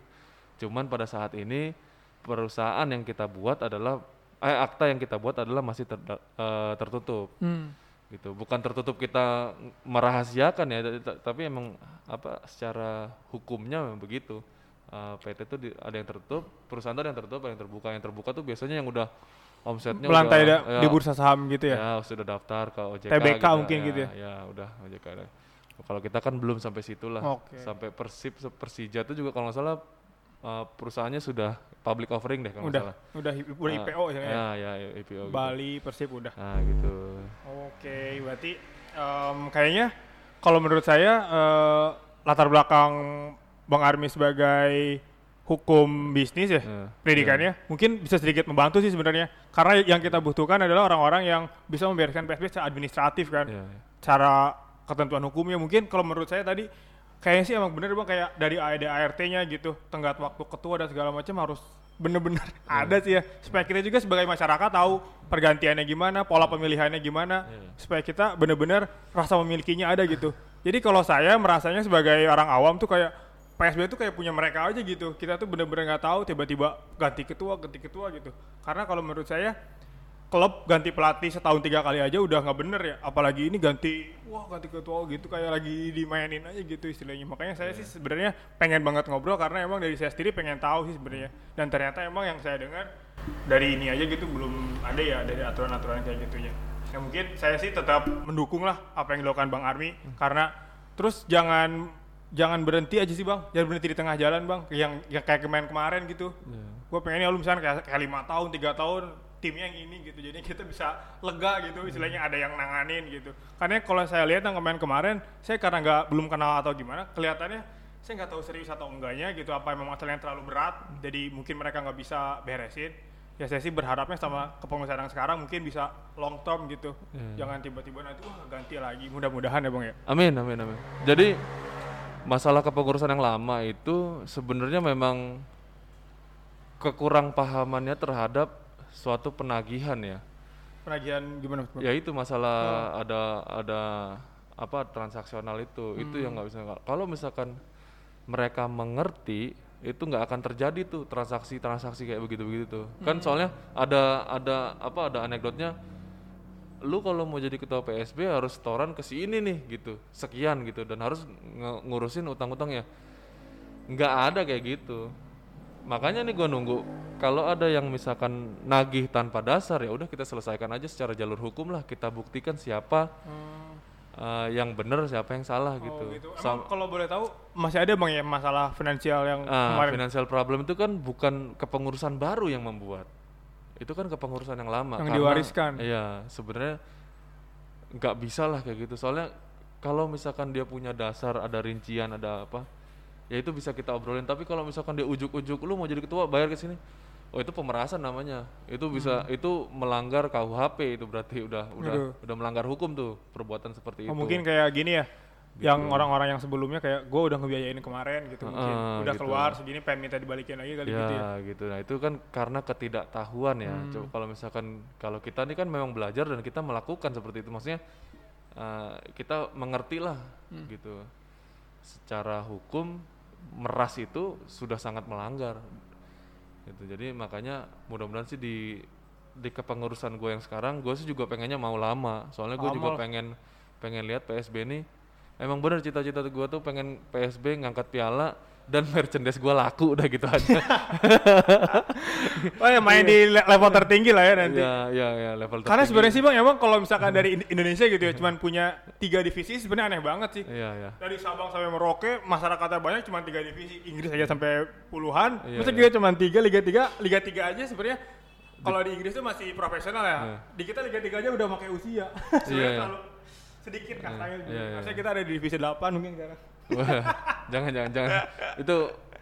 Cuman pada saat ini perusahaan yang kita buat adalah eh akta yang kita buat adalah masih terda- eh, tertutup. Hmm. Gitu bukan tertutup kita merahasiakan ya tapi emang apa secara hukumnya memang begitu Uh, PT itu di- ada yang tertutup perusahaan itu ada yang tertutup ada yang terbuka yang terbuka tuh biasanya yang udah omsetnya melantai udah, da- di bursa saham gitu ya, ya sudah daftar ke OJK TBK gitu, mungkin gitu ya? ya udah OJK ada. kalau kita kan belum sampai situ lah Oke. sampai Persib Persija itu juga kalau nggak salah uh, perusahaannya sudah public offering deh kalau udah salah. udah udah Ah, IPO ya, ya? Ya ya, IPO gitu. Bali Persib udah. Nah gitu. Oke, berarti em, kayaknya kalau menurut saya eh, latar belakang Bang Armi sebagai hukum bisnis ya, Ya, pendidikannya mungkin bisa sedikit membantu sih sebenarnya. Karena yang kita butuhkan adalah orang-orang yang bisa membereskan PSB secara administratif kan, ya, ya. cara ketentuan hukumnya. Mungkin kalau menurut saya tadi kayaknya sih emang bener bang kayak dari ART-nya gitu, tenggat waktu ketua dan segala macam harus bener-bener ada sih ya supaya kita juga sebagai masyarakat tahu pergantiannya gimana, pola pemilihannya gimana, Iya. supaya kita bener-bener rasa memilikinya ada gitu. Jadi kalau saya merasanya sebagai orang awam tuh kayak PSB itu kayak punya mereka aja gitu. Kita tuh bener-bener nggak tahu tiba-tiba ganti ketua, ganti ketua gitu. Karena kalau menurut saya klub ganti pelatih setahun tiga kali aja udah nggak bener ya. Apalagi ini ganti, wah ganti ketua gitu kayak lagi dimainin aja gitu istilahnya. Makanya saya sih sebenarnya pengen banget ngobrol karena emang dari saya sendiri pengen tahu sih sebenarnya. Dan ternyata emang yang saya dengar dari ini aja gitu belum ada ya dari aturan-aturan kayak gitunya. Ya mungkin saya sih tetap mendukung lah apa yang dilakukan Bang Armi karena terus jangan jangan berhenti aja sih bang jangan berhenti di tengah jalan bang yang yang kayak kemarin kemarin gitu Ya. gue pengennya lu misalnya kayak, kayak lima tahun tiga tahun timnya yang ini gitu. Jadi kita bisa lega gitu istilahnya ada yang nanganin gitu. Karena kalau saya lihat yang kemarin kemarin saya karena nggak belum kenal atau gimana kelihatannya saya nggak tahu serius atau enggaknya gitu apa emang masalah yang terlalu berat jadi mungkin mereka nggak bisa beresin. Ya saya sih berharapnya sama kepengurusan yang sekarang mungkin bisa long term gitu. Hmm. jangan tiba-tiba nanti wah ganti lagi. Mudah-mudahan ya bang ya. Amin, amin, amin. Jadi masalah kepengurusan yang lama itu sebenarnya memang kekurang pahamannya terhadap suatu penagihan ya. penagihan gimana bang? Ya itu masalah ada ada apa transaksional itu, itu yang nggak bisa. Kalau misalkan mereka mengerti itu nggak akan terjadi tuh transaksi-transaksi kayak begitu-begitu tuh. Kan soalnya ada ada apa ada anekdotnya lu kalau mau jadi ketua PSB harus setoran ke si ini nih gitu sekian gitu dan harus nge- ngurusin utang-utangnya nggak ada kayak gitu makanya nih gua nunggu kalau ada yang misalkan nagih tanpa dasar ya udah kita selesaikan aja secara jalur hukum lah kita buktikan siapa eh, yang benar siapa yang salah gitu, Oh, gitu. Sam- Emang kalau boleh tahu masih ada bang ya masalah finansial yang Ah, kemarin financial problem itu kan bukan kepengurusan baru yang membuat. Itu kan kepengurusan yang lama. Yang diwariskan. Iya, sebenarnya nggak bisa lah kayak gitu. Soalnya kalau misalkan dia punya dasar, ada rincian, ada apa, ya itu bisa kita obrolin. Tapi kalau misalkan dia ujuk-ujuk, lu mau jadi ketua, bayar ke sini. Oh itu pemerasan namanya. Itu bisa, itu melanggar KUHP itu berarti udah udah Hmm. Aduh. udah melanggar hukum tuh perbuatan seperti oh, itu. mungkin kayak gini ya Gitu. yang orang-orang yang sebelumnya kayak gue udah ngebiayain kemarin gitu mungkin Ah, udah gitu. keluar segini pengen minta dibalikin lagi kali ya, gitu ya gitu. Nah, itu kan karena ketidaktahuan ya. Hmm. Coba kalau misalkan kalau kita ini kan memang belajar dan kita melakukan seperti itu. Maksudnya eh, kita mengerti lah Hmm. gitu secara hukum meras itu sudah sangat melanggar gitu. Jadi makanya mudah-mudahan sih di di kepengurusan gue yang sekarang gue sih juga pengennya mau lama. Soalnya gue juga pengen pengen lihat PSB ini emang bener cita-cita gue tuh pengen PSB ngangkat piala dan merchandise gue laku udah gitu aja Oh ya main di le- level tertinggi lah ya nanti. ya ya ya level Karena tertinggi. sebenarnya sih bang, emang kalau misalkan dari In- Indonesia gitu ya, cuman punya tiga divisi sebenarnya aneh banget sih. iya ya Dari Sabang sampai Merauke, masyarakatnya banyak cuma tiga divisi. Inggris aja sampai puluhan. Iya, Masa iya. kita cuma tiga, Liga tiga, Liga tiga aja sebenarnya. Kalau di Inggris tuh masih profesional ya. Iya. Di kita Liga tiga aja udah pakai usia. Iya, iya. sedikit kastanya. iya, iya. Harusnya kita ada di divisi 8 mungkin sekarang. Wah, jangan jangan jangan itu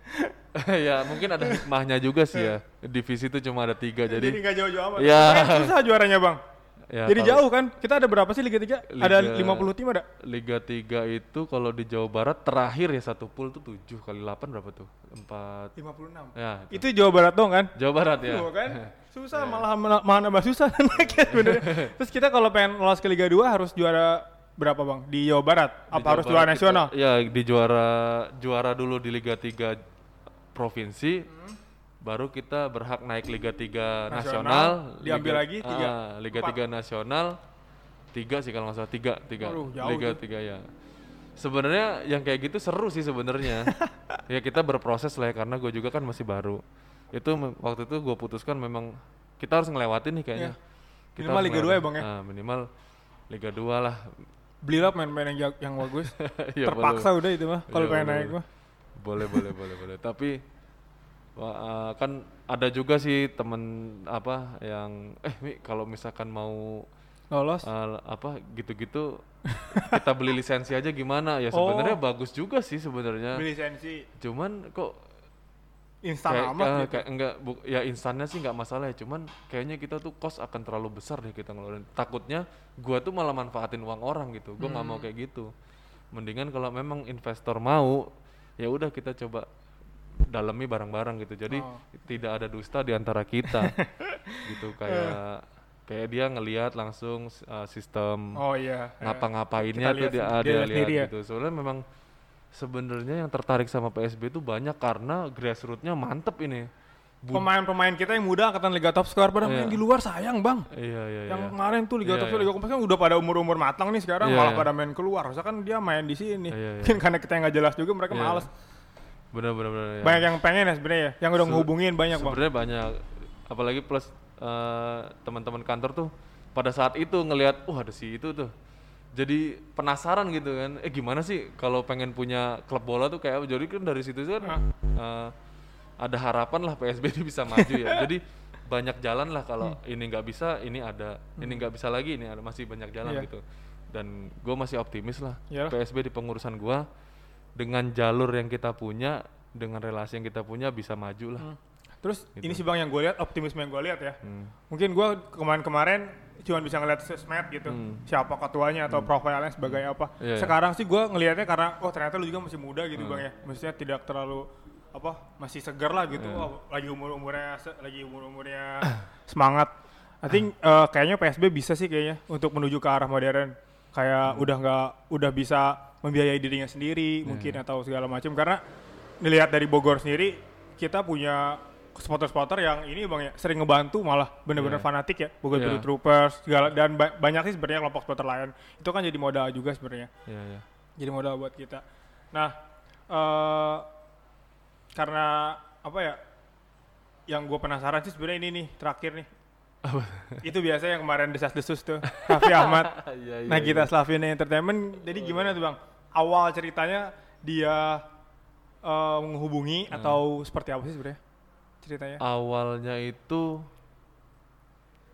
ya mungkin ada hikmahnya juga sih ya divisi itu cuma ada tiga Jadi jadi nggak jauh-jauh amat. Iya. Tapi susah juaranya bang. ya Jadi jauh kan? Kita ada berapa sih Liga 3? Ada Liga- 50 tim ada? Liga 3 itu kalau di Jawa Barat terakhir ya satu pool tuh 7 kali 8 berapa tuh? 4 56. ya itu. Itu Jawa Barat dong kan? Jawa Barat ya. Tuh kan? Susah malah malah nambah susah sebenarnya. Terus kita kalau pengen lolos ke Liga 2 harus juara berapa Bang? Di Jawa Barat? Di Apa Jawa harus juara kita- nasional? Ya, di juara juara dulu di Liga 3 provinsi. Hmm. Baru kita berhak naik Liga 3 Nasional, nasional, diambil Liga- lagi tiga, ah, Liga empat. 3 nasional. Tiga sih kalau nggak salah, tiga, tiga. Jauh Liga tuh. 3 ya. Sebenarnya yang kayak gitu seru sih sebenarnya. ya kita berproses lah ya karena gue juga kan masih baru. Itu waktu itu gue putuskan memang kita harus ngelewatin nih kayaknya. Kita Iya. Minimal Liga 2 ya. Bang, ya? Ah, minimal Liga 2 lah. Belilah pemain-pemain yang, yang bagus. Ya, Terpaksa udah itu mah kalau Iya, pengen boleh, naik boleh. mah. boleh boleh boleh boleh tapi wah, eh, kan ada juga sih temen apa yang eh Mi kalau misalkan mau Lolos. eh, apa gitu-gitu kita beli lisensi aja gimana ya sebenarnya Oh. bagus juga sih sebenarnya Beli lisensi cuman kok instan kayak, amat eh, gitu. kayak enggak bu- ya instannya sih nggak masalah ya cuman kayaknya kita tuh cost akan terlalu besar deh kita ngeluarin takutnya gua tuh malah manfaatin uang orang gitu gua nggak Hmm. mau kayak gitu mendingan kalau memang investor mau ya udah kita coba dalami barang-barang gitu jadi Oh. tidak ada dusta di antara kita gitu kayak kayak dia ngelihat langsung uh, sistem Oh iya. ngapa-ngapainnya tuh dia, dia lihat ya. gitu. Soalnya memang sebenarnya yang tertarik sama PSB itu banyak karena grassrootsnya mantep ini. Pemain-pemain kita yang muda angkatan Liga Top Score pada Iya. main di luar sayang bang. Iya iya yang iya. kemarin tuh Liga Iya, Top Score, iya. Liga Kompas kan udah pada umur-umur matang nih sekarang Iya, malah iya. pada main keluar. Harusnya kan dia main di sini. Iya, iya. Mungkin karena kita yang nggak jelas juga mereka Iya. males. Benar benar benar. ya. Banyak yang pengen ya sebenarnya ya, yang udah Se- ngehubungin banyak bang. Sebenarnya banyak. Apalagi plus eh, teman-teman kantor tuh pada saat itu ngelihat, wah ada si itu tuh. Jadi penasaran gitu kan. Eh gimana sih kalau pengen punya klub bola tuh kayak? Jadi kan dari situ kan eh, ada harapan lah PSB ini bisa maju ya. Jadi banyak jalan lah kalau Hmm. ini nggak bisa, ini ada. Ini nggak bisa lagi, ini ada masih banyak jalan Iya. gitu. Dan gue masih optimis lah. Iyalah. PSB di pengurusan gua dengan jalur yang kita punya, dengan relasi yang kita punya bisa maju lah. Hmm. Terus Gitu. ini sih bang yang gue lihat optimisme yang gue lihat ya. Hmm. Mungkin gue kemarin-kemarin cuma bisa ngeliat sosmed gitu, Hmm. siapa ketuanya atau profilnya sebagai apa. Iya, iya. Sekarang sih gue ngelihatnya karena oh ternyata lu juga masih muda gitu Hmm. bang ya, maksudnya tidak terlalu apa masih segar lah gitu, Iya. oh, lagi umur umurnya lagi umur umurnya semangat. I think eh, kayaknya PSB bisa sih kayaknya untuk menuju ke arah modern, kayak Hmm. udah nggak udah bisa membiayai dirinya sendiri Iya, mungkin atau segala macam karena dilihat dari Bogor sendiri kita punya spotter-spotter yang ini bang ya sering ngebantu malah bener-bener Iya. fanatik ya Bogor Iya. Biru Troopers segala dan ba- banyak sih sebenarnya kelompok spotter lain itu kan jadi modal juga sebenarnya Iya, iya. jadi modal buat kita nah eh karena apa ya yang gue penasaran sih sebenarnya ini nih terakhir nih itu biasa yang kemarin desas-desus tuh Raffi Ahmad Iya, iya, nah kita iya. Slavina Entertainment jadi gimana tuh bang awal ceritanya dia eh, menghubungi Hmm. atau seperti apa sih sebenarnya ceritanya Awalnya itu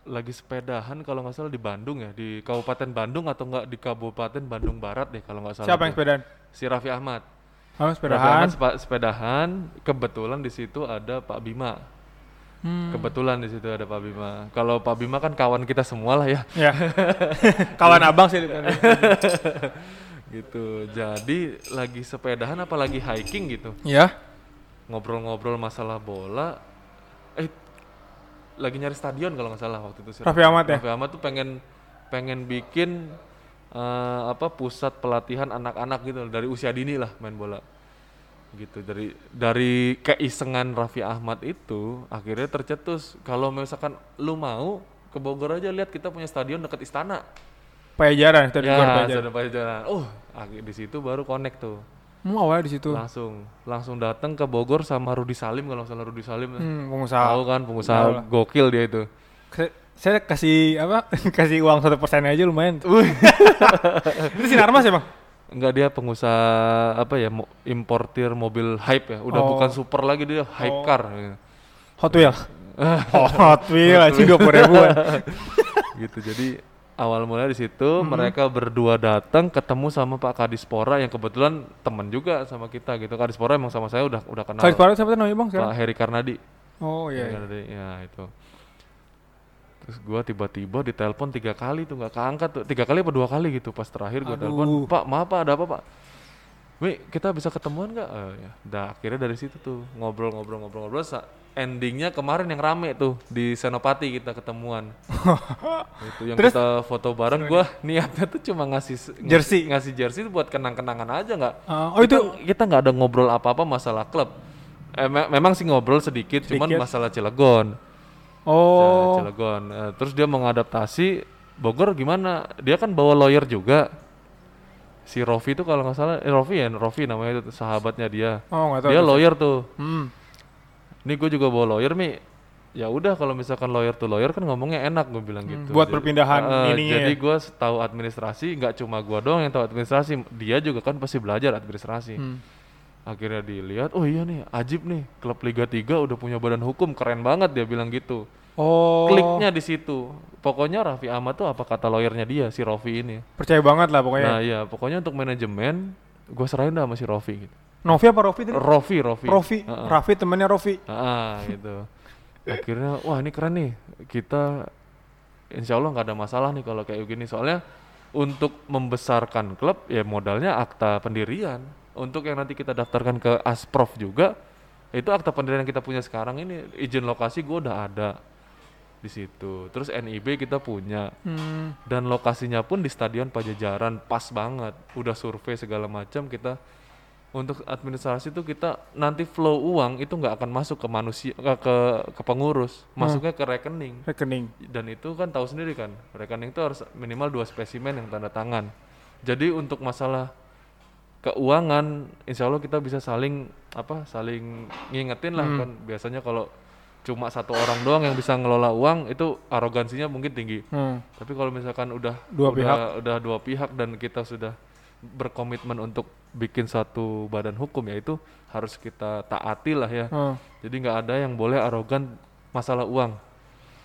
lagi sepedahan kalau nggak salah di Bandung ya, di Kabupaten Bandung atau enggak di Kabupaten Bandung Barat deh kalau nggak salah. siapa yang tuh. sepedaan Si Raffi Ahmad. oh Raffi sepedahan Ahmad sepa- sepedahan, kebetulan di situ ada Pak Bima. Hmm. Kebetulan di situ ada Pak Bima. Kalau Pak Bima kan kawan kita semua lah ya. ya kawan abang sih gitu. Jadi lagi sepedahan apa lagi hiking gitu. ya Ngobrol-ngobrol masalah bola. Eh lagi nyari stadion kalau nggak salah waktu itu si Raffi Ahmad ya? Raffi Ahmad tuh pengen pengen bikin eh, apa pusat pelatihan anak-anak gitu dari usia dini lah main bola. Gitu dari dari keisengan Raffi Ahmad itu akhirnya tercetus. Kalau misalkan lu mau ke Bogor aja lihat kita punya stadion dekat istana. Pajajaran tadi ya stadion Pajajaran. Oh akhir di situ baru connect tuh Hmm, awalnya di situ. langsung langsung datang ke Bogor sama Rudi Salim kalau salah Rudi Salim Hmm, pengusaha. tahu kan pengusaha Tahu lah. gokil dia itu Ke- Saya kasih apa? kasih uang satu persen aja lumayan. Itu sinar mas ya bang? Enggak dia pengusaha apa ya mo- importir mobil hype ya udah Oh. bukan super lagi dia hype Oh. car gitu. Hot Wheels. oh, Hot Wheels sih dua puluh ribuan. gitu jadi awal mulai di situ Mm-hmm. mereka berdua datang ketemu sama Pak Kadispora yang kebetulan teman juga sama kita gitu Kadispora emang sama saya udah udah kenal Kali sekarang siapa namanya bang sekarang? Pak Heri Karnadi Oh iya. iya. Karnadi, ya itu terus gua tiba-tiba ditelepon tiga kali tuh nggak keangkat tuh tiga kali apa dua kali gitu pas terakhir gua Aduh. telepon Pak maaf Pak ada apa Pak Wi, kita bisa ketemuan nggak? Eh, ya. Dah akhirnya dari situ tuh ngobrol-ngobrol-ngobrol-ngobrol. Endingnya kemarin yang rame tuh di Senopati kita ketemuan. itu yang Terus? kita foto bareng. Gua niatnya tuh cuma ngasih Jersey? ngasih jersey tuh buat kenang-kenangan aja nggak. Ah, oh kita, itu kita nggak ada ngobrol apa-apa masalah klub. Eh, me- memang sih ngobrol sedikit, cuman Sedikit. masalah Cilegon. oh Cilegon. Eh, terus dia mengadaptasi Bogor gimana? Dia kan bawa lawyer juga. Si Rofi itu kalau nggak salah, eh, Rofi ya, Rofi namanya itu sahabatnya dia. oh tahu. Dia tuh. lawyer tuh. Hmm. Ini gue juga bawa lawyer mi. Ya udah kalau misalkan lawyer tuh lawyer kan ngomongnya enak gue bilang gitu. buat Jadi- perpindahan Eh, ininya Jadi ya. gue tahu administrasi, nggak cuma gua doang yang tahu administrasi. Dia juga kan pasti belajar administrasi. Hmm. Akhirnya dilihat, oh iya nih, Ajib nih, klub Liga 3 udah punya badan hukum, keren banget dia bilang gitu. Oh. Kliknya di situ. Pokoknya Raffi Ahmad tuh apa kata lawyernya dia, si Rofi ini. Percaya banget lah pokoknya. Nah iya, pokoknya untuk manajemen, gue serahin dah sama si Rofi gitu. Novi apa Rofi tadi? Rofi, Rofi. Rofi. Heeh. Raffi temennya Rofi. Ah, gitu. Akhirnya, wah ini keren nih. Kita insya Allah nggak ada masalah nih kalau kayak gini. Soalnya untuk membesarkan klub ya modalnya akta pendirian. Untuk yang nanti kita daftarkan ke Asprof juga, itu akta pendirian yang kita punya sekarang ini izin lokasi gue udah ada di situ. Terus NIB kita punya Hmm. dan lokasinya pun di Stadion Pajajaran pas banget. Udah survei segala macam kita untuk administrasi itu kita nanti flow uang itu nggak akan masuk ke manusia ke ke, ke pengurus, masuknya ke rekening. Rekening. Dan itu kan tahu sendiri kan, rekening itu harus minimal dua spesimen yang tanda tangan. Jadi untuk masalah keuangan, insya Allah kita bisa saling apa, saling ngingetin lah Hmm. kan. Biasanya kalau cuma satu orang doang yang bisa ngelola uang itu arogansinya mungkin tinggi. Hmm. Tapi kalau misalkan udah Dua udah, pihak. udah dua pihak dan kita sudah berkomitmen untuk bikin satu badan hukum ya itu harus kita taati lah ya. Hmm. Jadi nggak ada yang boleh arogan masalah uang.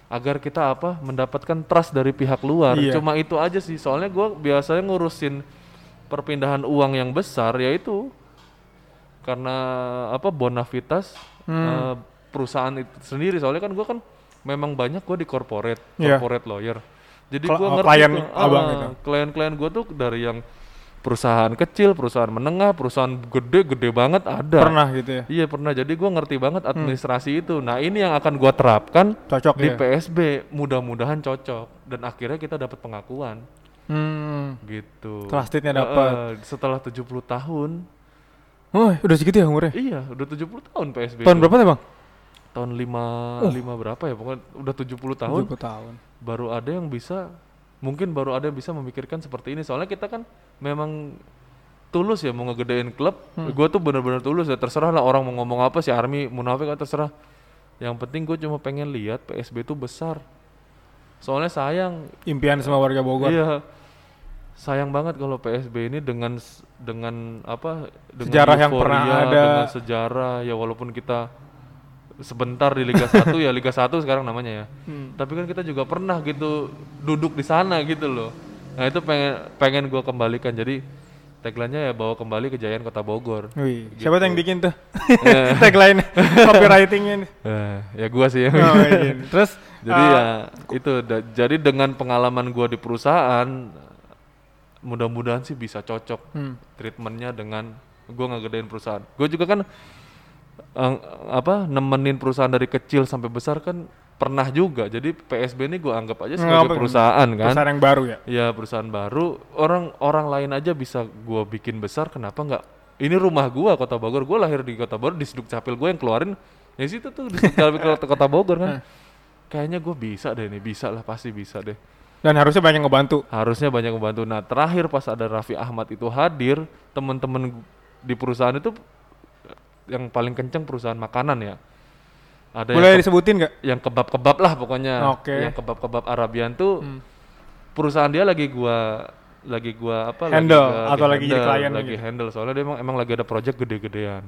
Agar kita apa mendapatkan trust dari pihak luar. Iya. Cuma itu aja sih. Soalnya gua biasanya ngurusin perpindahan uang yang besar yaitu karena apa bonavitas Hmm. eh, perusahaan itu sendiri. Soalnya kan gua kan memang banyak gua di corporate, Iya. corporate lawyer. Jadi gua oh, ngerti klien tuh, abang ah, itu. klien-klien gua tuh dari yang perusahaan kecil, perusahaan menengah, perusahaan gede, gede banget ada. Pernah gitu ya. Iya pernah. Jadi gua ngerti banget administrasi itu. Nah ini yang akan gua terapkan Cocok di ya. PSB. Mudah-mudahan cocok dan akhirnya kita dapat pengakuan Hmm. gitu. Trustednya dapat. eh, setelah 70 tahun. Oh, udah segitu ya umurnya? Iya, udah 70 tahun PSB. Tahun itu. berapa tuh, Bang? Tahun 5 Oh. 5 berapa ya? Pokoknya udah 70 tahun. 70 tahun. Baru ada yang bisa mungkin baru ada yang bisa memikirkan seperti ini. Soalnya kita kan memang tulus ya mau ngegedein klub. Hmm. Gue tuh bener-bener tulus ya. Terserah lah orang mau ngomong apa si Army munafik atau terserah. Yang penting gue cuma pengen lihat PSB itu besar. Soalnya sayang Impian semua warga Bogor. Iya. Sayang banget kalau PSB ini dengan dengan apa dengan Sejarah yang pernah euforia, ada. dengan sejarah ya walaupun kita sebentar di Liga 1 ya Liga 1 sekarang namanya ya. Hmm. Tapi kan kita juga pernah gitu duduk di sana gitu loh. Nah, itu pengen pengen gua kembalikan. Jadi tagline-nya ya bawa kembali kejayaan Kota Bogor. Wih, siapa tuh yang bikin tuh? Eh. Tagline copywritingnya nih. Eh, ya gua sih ya. Oh, iya. Terus Jadi uh, ya itu da- jadi dengan pengalaman gua di perusahaan mudah-mudahan sih bisa cocok hmm. treatmentnya dengan gua ngegedein perusahaan. Gue juga kan eh, apa nemenin perusahaan dari kecil sampai besar kan pernah juga. Jadi PSB ini gue anggap aja sebagai apa- perusahaan kan? Perusahaan yang baru ya. ya perusahaan baru. Orang orang lain aja bisa gue bikin besar kenapa nggak? Ini rumah gua kota Bogor. Gue lahir di kota Bogor di Suduk Capil gue yang keluarin ya situ tuh di Capil kota, kota Bogor kan? Kayaknya gue bisa deh ini bisa lah pasti bisa deh. Dan harusnya banyak ngebantu. harusnya banyak membantu nah terakhir pas ada Raffi Ahmad itu hadir teman-teman di perusahaan itu yang paling kenceng perusahaan makanan ya ada yang Boleh ke- disebutin nggak? yang kebab-kebab lah pokoknya. Oke. Yang kebab-kebab Arabian tuh Hmm. perusahaan dia lagi gua lagi gua apa Handle lagi, atau lagi jadi handle, klien lagi gitu. handle soalnya dia emang emang lagi ada project gede-gedean.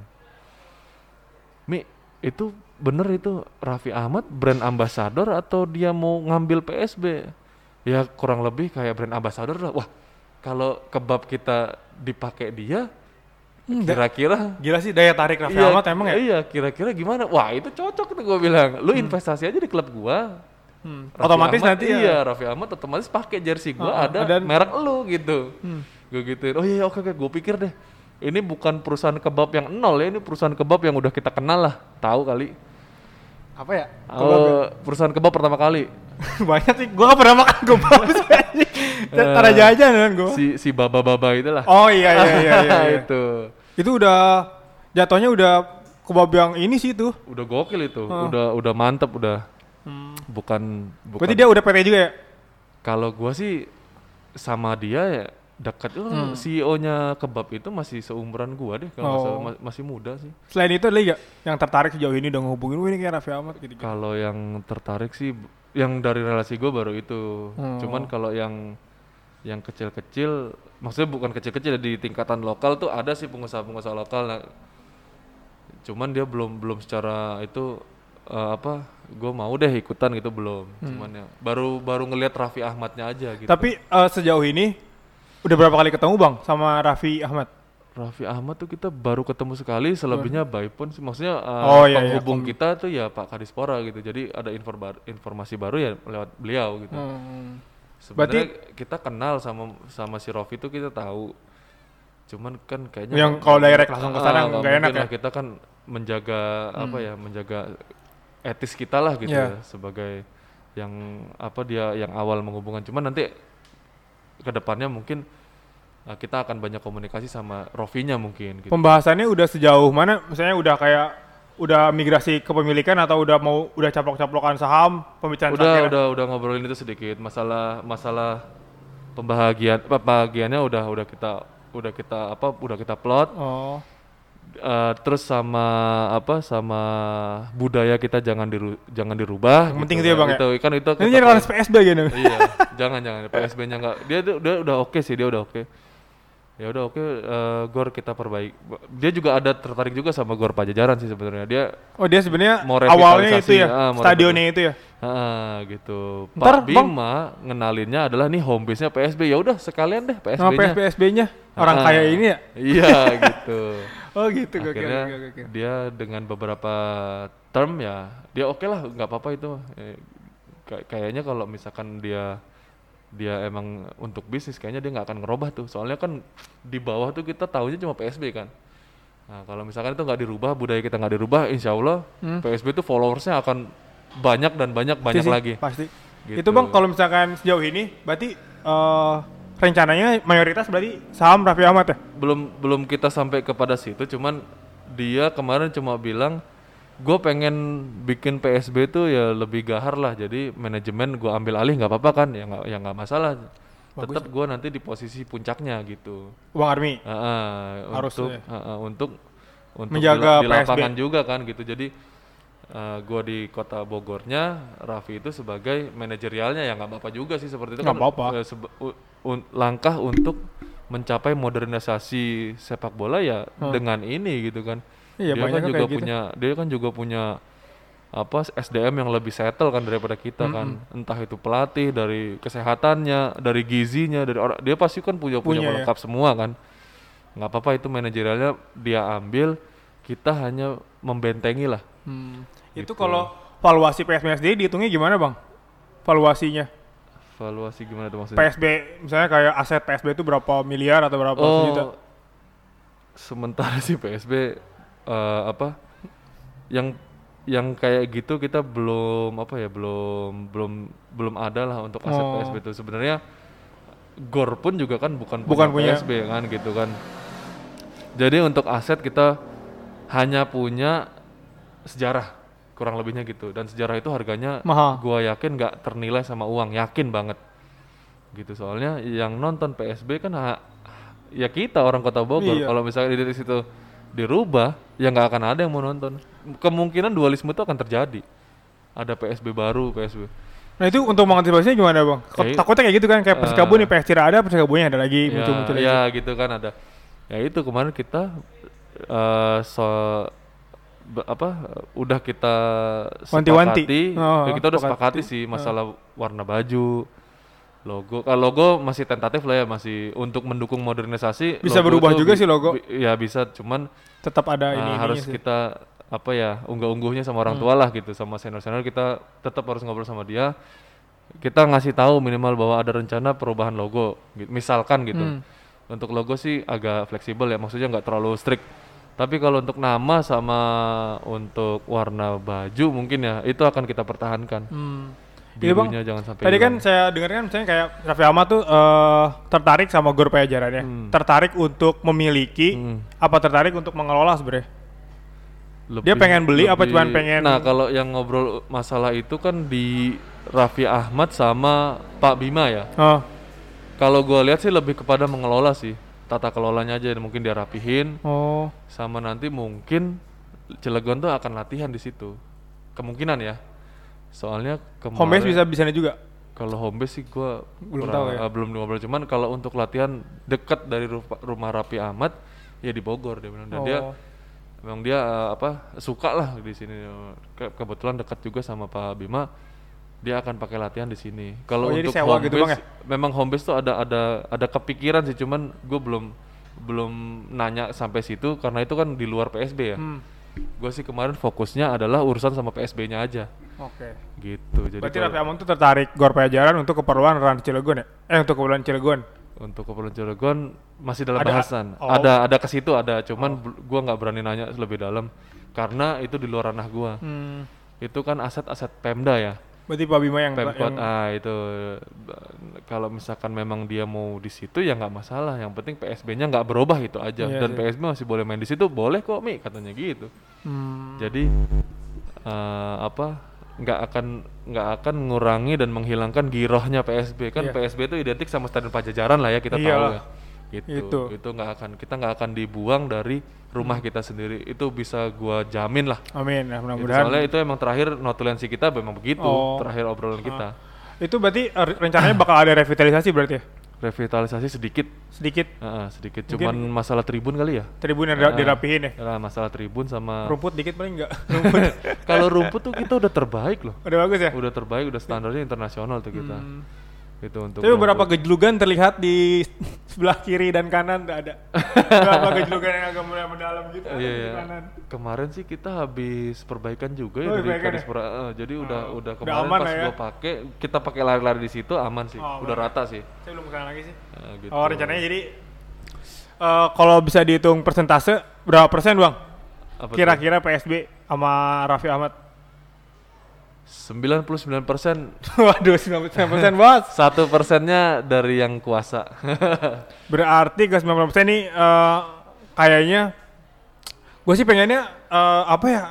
Mi itu bener itu Raffi Ahmad brand ambassador atau dia mau ngambil PSB? Ya kurang lebih kayak brand ambassador lah. Wah, kalau kebab kita dipakai dia kira-kira Gila sih daya tarik Raffi Iya, Ahmad emang ya. Iya, kira-kira gimana? Wah, itu cocok tuh gue bilang. Lu investasi aja di klub gua. Hmm. Raffi Otomatis Ahmad, nanti iya, ya. Raffi Ahmad otomatis pakai jersey gua Oh, ada ada- merek lu gitu. Hmm. Gue gituin. Oh iya, oke oke, gue pikir deh. Ini bukan perusahaan kebab yang nol ya, ini perusahaan kebab yang udah kita kenal lah. Tahu kali. Apa ya? Oh, perusahaan kebab pertama kali. Banyak sih. Gua gak pernah makan kebab sih. Tara jajan kan gua. Si si baba-baba itulah. Oh iya iya iya iya. iya. itu. Itu udah jatuhnya udah kebab yang ini sih itu. Udah gokil itu. Oh. Udah udah mantep udah. Hmm. Bukan bukan Berarti dia udah PT juga ya? Kalau gua sih sama dia ya dekat Hmm. CEO-nya kebab itu masih seumuran gua deh kalau Oh. salah, ma- masih muda sih. Selain itu ada lagi gak yang tertarik sejauh ini udah ngehubungin, wah ini kayak Raffi Ahmad gitu gitu. Kalau yang tertarik sih yang dari relasi gua baru itu. Oh. Cuman kalau yang yang kecil-kecil maksudnya bukan kecil-kecil di tingkatan lokal tuh ada sih pengusaha-pengusaha lokal nah, cuman dia belum belum secara itu eh, apa gue mau deh ikutan gitu belum cuman ya baru baru ngelihat Raffi Ahmadnya aja gitu Tapi eh, sejauh ini udah berapa kali ketemu bang sama Raffi Ahmad? Raffi Ahmad tuh kita baru ketemu sekali, selebihnya by phone sih. Maksudnya uh, Oh, iya, iya, penghubung kom- kita tuh ya Pak Kadispora gitu. Jadi ada infor- informasi baru ya lewat beliau gitu. Hmm. Sebenarnya kita kenal sama sama si Raffi itu kita tahu. Cuman kan kayaknya Yang kalau direct langsung ke sana Ah, nggak mungkin enak ya? Kita kan menjaga apa ya, menjaga etis kita lah gitu Iya. ya sebagai yang apa dia yang awal menghubungkan. Cuman nanti ke depannya mungkin uh, kita akan banyak komunikasi sama Rofinya mungkin gitu. Pembahasannya udah sejauh mana? Misalnya udah kayak udah migrasi kepemilikan atau udah mau udah caplok-caplokan saham pembicaraan udah terakhir? udah udah ngobrolin itu sedikit masalah masalah pembahagian pembahagiannya udah udah kita udah kita apa udah kita plot Oh. Eh, terus sama apa sama budaya kita jangan diru, jangan dirubah Yang penting itu ya, Bang, ya? itu kan itu Ini jadi kelas PSB gitu. iya jangan jangan PSB-nya nggak dia tuh udah udah oke sih dia udah oke ya udah oke eh, gor kita perbaiki dia juga ada tertarik juga sama gor pajajaran sih sebenarnya dia Oh dia sebenarnya awalnya itu ya, ah, stadionnya itu ya. Ah, gitu. Ntar, Pak Bang. Bima ngenalinnya adalah nih home base-nya PSB. Ya udah sekalian deh Sama PSB-nya. PSB-nya orang Ah, kaya ini ya. Iya, gitu. Oh gitu. Akhirnya oke, oke, oke. dia dengan beberapa term ya, dia oke lah, nggak apa-apa itu. Eh, kay- kayaknya kalau misalkan dia dia emang untuk bisnis kayaknya dia nggak akan ngerubah tuh. Soalnya kan di bawah tuh kita tahunya cuma PSB kan. Nah, kalau misalkan itu nggak dirubah, budaya kita nggak dirubah, insya Allah Hmm. PSB itu followersnya akan banyak dan banyak banyak sih, lagi. Pasti. Gitu. Itu bang kalau misalkan sejauh ini berarti eh, rencananya mayoritas berarti saham Raffi Ahmad ya? belum belum kita sampai kepada situ cuman dia kemarin cuma bilang gue pengen bikin PSB tuh ya lebih gahar lah. Jadi manajemen gue ambil alih nggak apa-apa kan? Ya nggak ya nggak masalah. Tetap gue nanti di posisi puncaknya gitu. Uang Army. Ah, ah, Harus untuk ya. ah, ah, untuk untuk Menjaga di, di PSB. juga kan gitu. Jadi gue di kota Bogornya Raffi itu sebagai manajerialnya ya nggak apa-apa juga sih seperti itu Nggak kan. apa-apa. eh, sebe- u- un- langkah untuk mencapai modernisasi sepak bola ya dengan ini gitu kan Iya, dia kan juga gitu. punya dia kan juga punya apa SDM yang lebih settle kan daripada kita kan entah itu pelatih dari kesehatannya dari gizinya dari orang dia pasti kan punya punya, Punya, ya. lengkap semua kan nggak apa-apa itu manajerialnya dia ambil kita hanya membentengi lah Hmm. Itu Gitu. kalau valuasi PSBSD dihitungnya gimana bang? Valuasinya evaluasi gimana tuh maksudnya PSB misalnya kayak aset PSB itu berapa miliar atau berapa juta? oh sementara sih PSB eh, apa yang yang kayak gitu kita belum apa ya belum belum belum ada lah untuk aset Oh. PSB itu sebenarnya Gor pun juga kan bukan Bukan punya. PSB kan gitu kan jadi untuk aset kita hanya punya sejarah kurang lebihnya gitu dan sejarah itu harganya Mahal. gua yakin nggak ternilai sama uang yakin banget gitu soalnya yang nonton PSB kan ha- ya kita orang kota Bogor Iya. kalau misalnya di situ dirubah ya nggak akan ada yang mau nonton kemungkinan dualisme itu akan terjadi ada PSB baru PSB Nah itu untuk mengantisipasinya gimana bang? Kayak- Takutnya kayak gitu kan, kayak Persikabo Eh. nih PS Tira ada, Persikabo ada lagi ya, muncul-muncul lagi. ya gitu kan ada ya itu kemarin kita eh so be- apa udah kita sepakati Oh, ya kita udah sepakati. sepakati sih masalah warna baju logo kalau logo masih tentatif lah ya masih untuk mendukung modernisasi Bisa logo berubah juga bi- sih logo. bi- ya bisa cuman Tetap ada uh, ini harus sih. kita apa ya unggah-ungguhnya sama orang Hmm. tua lah gitu sama senior-senior kita tetap harus ngobrol sama dia kita ngasih tahu minimal bahwa ada rencana perubahan logo gitu. misalkan gitu Hmm. untuk logo sih agak fleksibel ya maksudnya nggak terlalu strict tapi kalau untuk nama sama untuk warna baju mungkin ya itu akan kita pertahankan Hmm. Iya, Bang. birunya jangan sampai Tadi kan hilang. saya dengar kan misalnya kayak Raffi Ahmad tuh eh, tertarik sama Gor Pajajarannya. Hmm. Tertarik untuk memiliki, Hmm. apa tertarik untuk mengelola sebenarnya? Dia Lebih- pengen beli apa cuman pengen- Nah, kalau yang ngobrol masalah itu kan di Raffi Ahmad sama Pak Bima ya. Oh, Kalau gua lihat sih lebih kepada mengelola sih. Tata kelolanya aja mungkin dia rapihin oh, sama nanti mungkin Cilegon tuh akan latihan di situ. Kemungkinan ya. Soalnya kemarin home base bisa bisa juga. kalau home base sih gua Belum kurang- tahu ya. eh, belum ngobrol. Cuman kalau untuk latihan dekat dari ru- rumah Raffi Ahmad ya di Bogor dia bilang. Dan dia Oh. memang dia eh, apa suka lah di sini. Ke- kebetulan dekat juga sama Pak Bima. Dia akan pakai latihan di sini. Kalau Oh, untuk sewa home gitu, Bang, base memang home base tuh ada ada ada kepikiran sih. Cuman gue belum belum nanya sampai situ. Karena itu kan di luar PSB ya. Hmm. Gue sih kemarin fokusnya adalah urusan sama PSB-nya aja Oke. gitu jadi Berarti Raffi Ahmad tuh tertarik Gor Pajajaran untuk keperluan Ran Cilegon ya? Eh untuk keperluan Cilegon. untuk keperluan Cilegon masih dalam Ada- bahasan oh. ada ada ke situ ada cuman bel- gua nggak berani nanya lebih dalam karena itu di luar ranah gua Hmm. itu kan aset-aset Pemda ya Berarti Pak Bima yang, Pemkot yang ah itu ba- kalau misalkan memang dia mau di situ ya nggak masalah yang penting PSB-nya nggak berubah itu aja Iya dan sih. PSB masih boleh main di situ boleh kok Mi katanya gitu Hmm. jadi eh, apa nggak akan nggak akan mengurangi dan menghilangkan girohnya PSB kan Iya. PSB itu identik sama Stadion Pajajaran lah ya kita tahu Iyalah. ya gitu Itu. itu nggak akan kita nggak akan dibuang dari rumah kita sendiri itu bisa gua jamin lah Amin ya Gitu. mudah-mudahan. soalnya itu emang terakhir notulensi kita memang begitu Oh. terakhir obrolan kita Itu berarti eh, rencananya bakal ada revitalisasi berarti ya? revitalisasi sedikit Sedikit Heeh, sedikit Mungkin- cuman masalah tribun kali ya tribun yang Ah. dirapihin ya. Masalah tribun sama Rumput dikit paling enggak. Rumput. kalau rumput tuh kita udah terbaik loh Udah bagus ya? udah terbaik udah standarnya internasional tuh kita Hmm. Itu untuk Tapi beberapa gejlugan terlihat di sebelah kiri dan kanan tidak ada. beberapa gejlugan yang agak mulai mendalam gitu Iya, di iya. kanan. kemarin sih kita habis perbaikan juga ya Oh, dari perbaikan Kadis ya? Pura- eh, jadi udah Oh, udah udah kemarin aman pas ya? gua pakai kita pakai lari-lari di situ aman sih Oh, udah aman. rata sih Saya belum ke sana lagi sih. Eh, gitu. Oh rencananya jadi eh, kalau bisa dihitung persentase berapa persen bang? Kira-kira PSB sama Raffi Ahmad? 99 persen Waduh 99 persen bos. satu persennya dari yang kuasa Berarti ke 90 persen nih eh, kayaknya gue sih pengennya eh, apa ya?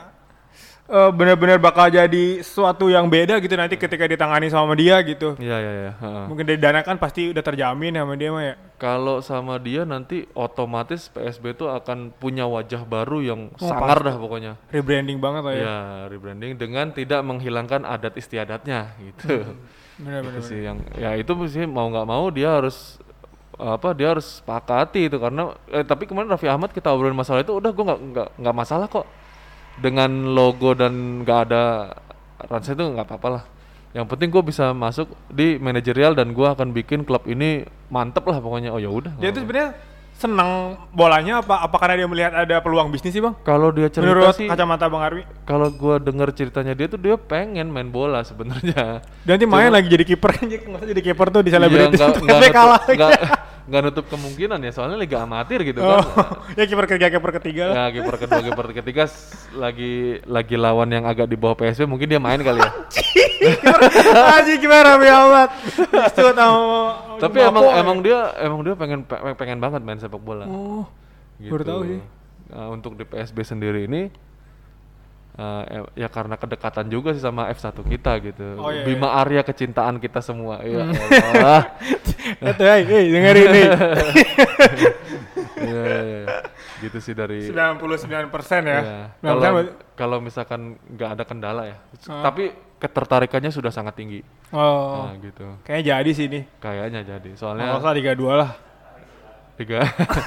Eh, benar-benar bakal jadi sesuatu yang beda gitu nanti ketika ditangani sama dia gitu. iya iya iya. Mungkin dari dana kan pasti udah terjamin sama dia mah ya. kalau sama dia nanti otomatis PSB itu akan punya wajah baru yang Oh, sangar dah pokoknya Rebranding banget lah ya. ya rebranding dengan tidak menghilangkan adat istiadatnya gitu Benar-benar. itu sih yang ya itu sih mau nggak mau dia harus apa dia harus sepakati itu karena eh, tapi kemarin Raffi Ahmad kita obrolin masalah itu udah gue nggak nggak nggak masalah kok dengan logo dan nggak ada ransa itu nggak apa-apa lah yang penting gue bisa masuk di manajerial dan gue akan bikin klub ini mantep lah pokoknya oh ya udah Dia apa-apa. sebenarnya senang bolanya apa apa karena dia melihat ada peluang bisnis sih bang? kalau dia cerita Menurut sih kacamata bang Arwi. kalau gue dengar ceritanya dia tuh dia pengen main bola sebenarnya nanti main lagi jadi kiper usah jadi kiper tuh di Iya, selebritis nggak- tapi nggak nutup- kalah. Nggak nutup kemungkinan ya soalnya liga amatir gitu Oh, kan ya kiper ketiga kiper ketiga ya kiper kedua kiper ketiga lagi lagi lawan yang agak di bawah PSB mungkin dia main kali ya Aji gimana Ahmad? Itu tahu. tapi emang emang dia emang dia pengen pe- pengen banget main sepak bola Oh, gitu. baru tahu sih. Nah, untuk di PSB sendiri ini eh, ya karena kedekatan juga sih sama F1 kita gitu. Oh, iya, Bima Arya kecintaan kita semua. Ya Allah. itu hey, hey, dengerin nih. Iya, iya, iya. Gitu sih dari 99 persen ya. Iya. 90% Kalau kalau misalkan nggak ada kendala ya. Ah. Tapi ketertarikannya sudah sangat tinggi. Oh, Nah, gitu. kayaknya jadi sih ini. Kayaknya jadi. Kalau Soalnya salah Liga 2 lah. Liga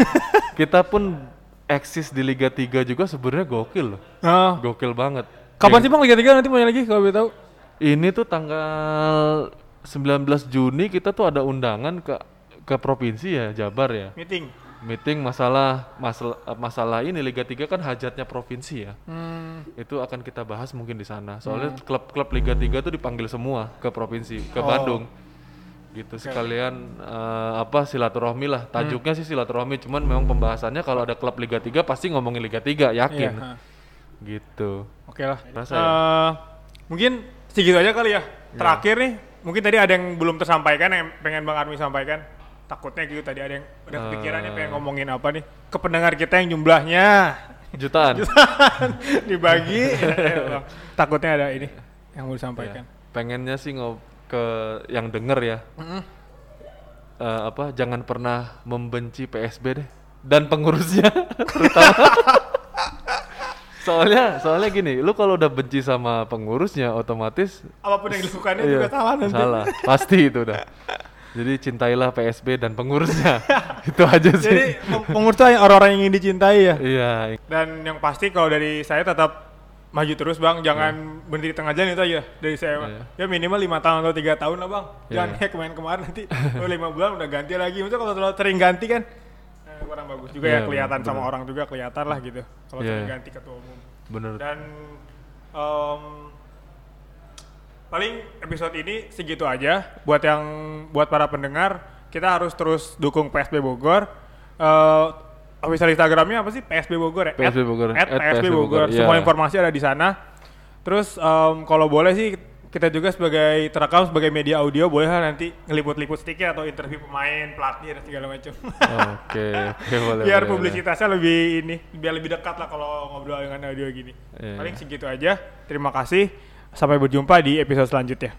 kita pun eksis di Liga 3 juga sebenarnya gokil loh. Oh. Gokil banget. Kapan sih Bang Liga 3 nanti mulai lagi kalau boleh tahu? Ini tuh tanggal 19 Juni kita tuh ada undangan ke ke provinsi ya Jabar ya. Meeting. Meeting masalah masalah masalah ini Liga 3 kan hajatnya provinsi ya. Hmm. Itu akan kita bahas mungkin di sana. Soalnya klub-klub Liga 3 tuh dipanggil semua ke provinsi, ke Oh. Bandung. Gitu sekalian eh, apa silaturahmi lah. Tajuknya sih silaturahmi, cuman memang pembahasannya kalau ada klub Liga 3 pasti ngomongin Liga 3, yakin. Iya, ha. Gitu. Oke lah. Rasa ya? Eh, mungkin segitu aja kali ya. Terakhir nih, mungkin tadi ada yang belum tersampaikan yang pengen Bang Armi sampaikan. Takutnya gitu tadi ada yang udah kepikirannya pengen Eh. ngomongin apa nih ke pendengar kita yang jumlahnya Jutaan. dibagi. Takutnya ada ini yang mau disampaikan. Ya, pengennya sih ngob ke yang denger ya. Eh, apa jangan pernah membenci PSB deh. Dan pengurusnya terutama. Soalnya soalnya gini lu kalau udah benci sama pengurusnya otomatis Apa pun yang dilakukannya iya, juga salah nanti. salah. Pasti itu udah. Jadi cintailah PSB dan pengurusnya. Itu aja sih. Jadi peng- pengurus tuh orang-orang yang ingin dicintai ya. iya. Dan yang pasti kalau dari saya tetap maju terus bang, jangan berhenti di tengah jalan itu aja dari saya. Iya. Ya minimal lima tahun atau tiga tahun lah bang. Iya. Jangan kayak kemarin-kemarin nanti oh, lima bulan udah ganti lagi. Maksudnya kalau terlalu sering ganti kan eh, kurang bagus juga Iya, ya kelihatan bener. sama orang juga kelihatan lah gitu. Kalau Iya. sering ganti ketua umum. bener Dan em, paling episode ini segitu aja. Buat yang buat para pendengar, kita harus terus dukung PSB Bogor. Eh official Instagramnya apa sih? PSB Bogor ya? PSB Bogor. At, At PSB PSB Bogor. Bogor, Semua iya. informasi ada di sana. Terus em, kalau boleh sih kita juga sebagai terekam sebagai media audio boleh lah nanti ngeliput-liput sedikit atau interview pemain, pelatih dan segala macam. oke oke boleh biar boleh, boleh. publisitasnya lebih ini biar lebih dekat lah kalau ngobrol dengan audio gini Iya. paling segitu aja terima kasih sampai berjumpa di episode selanjutnya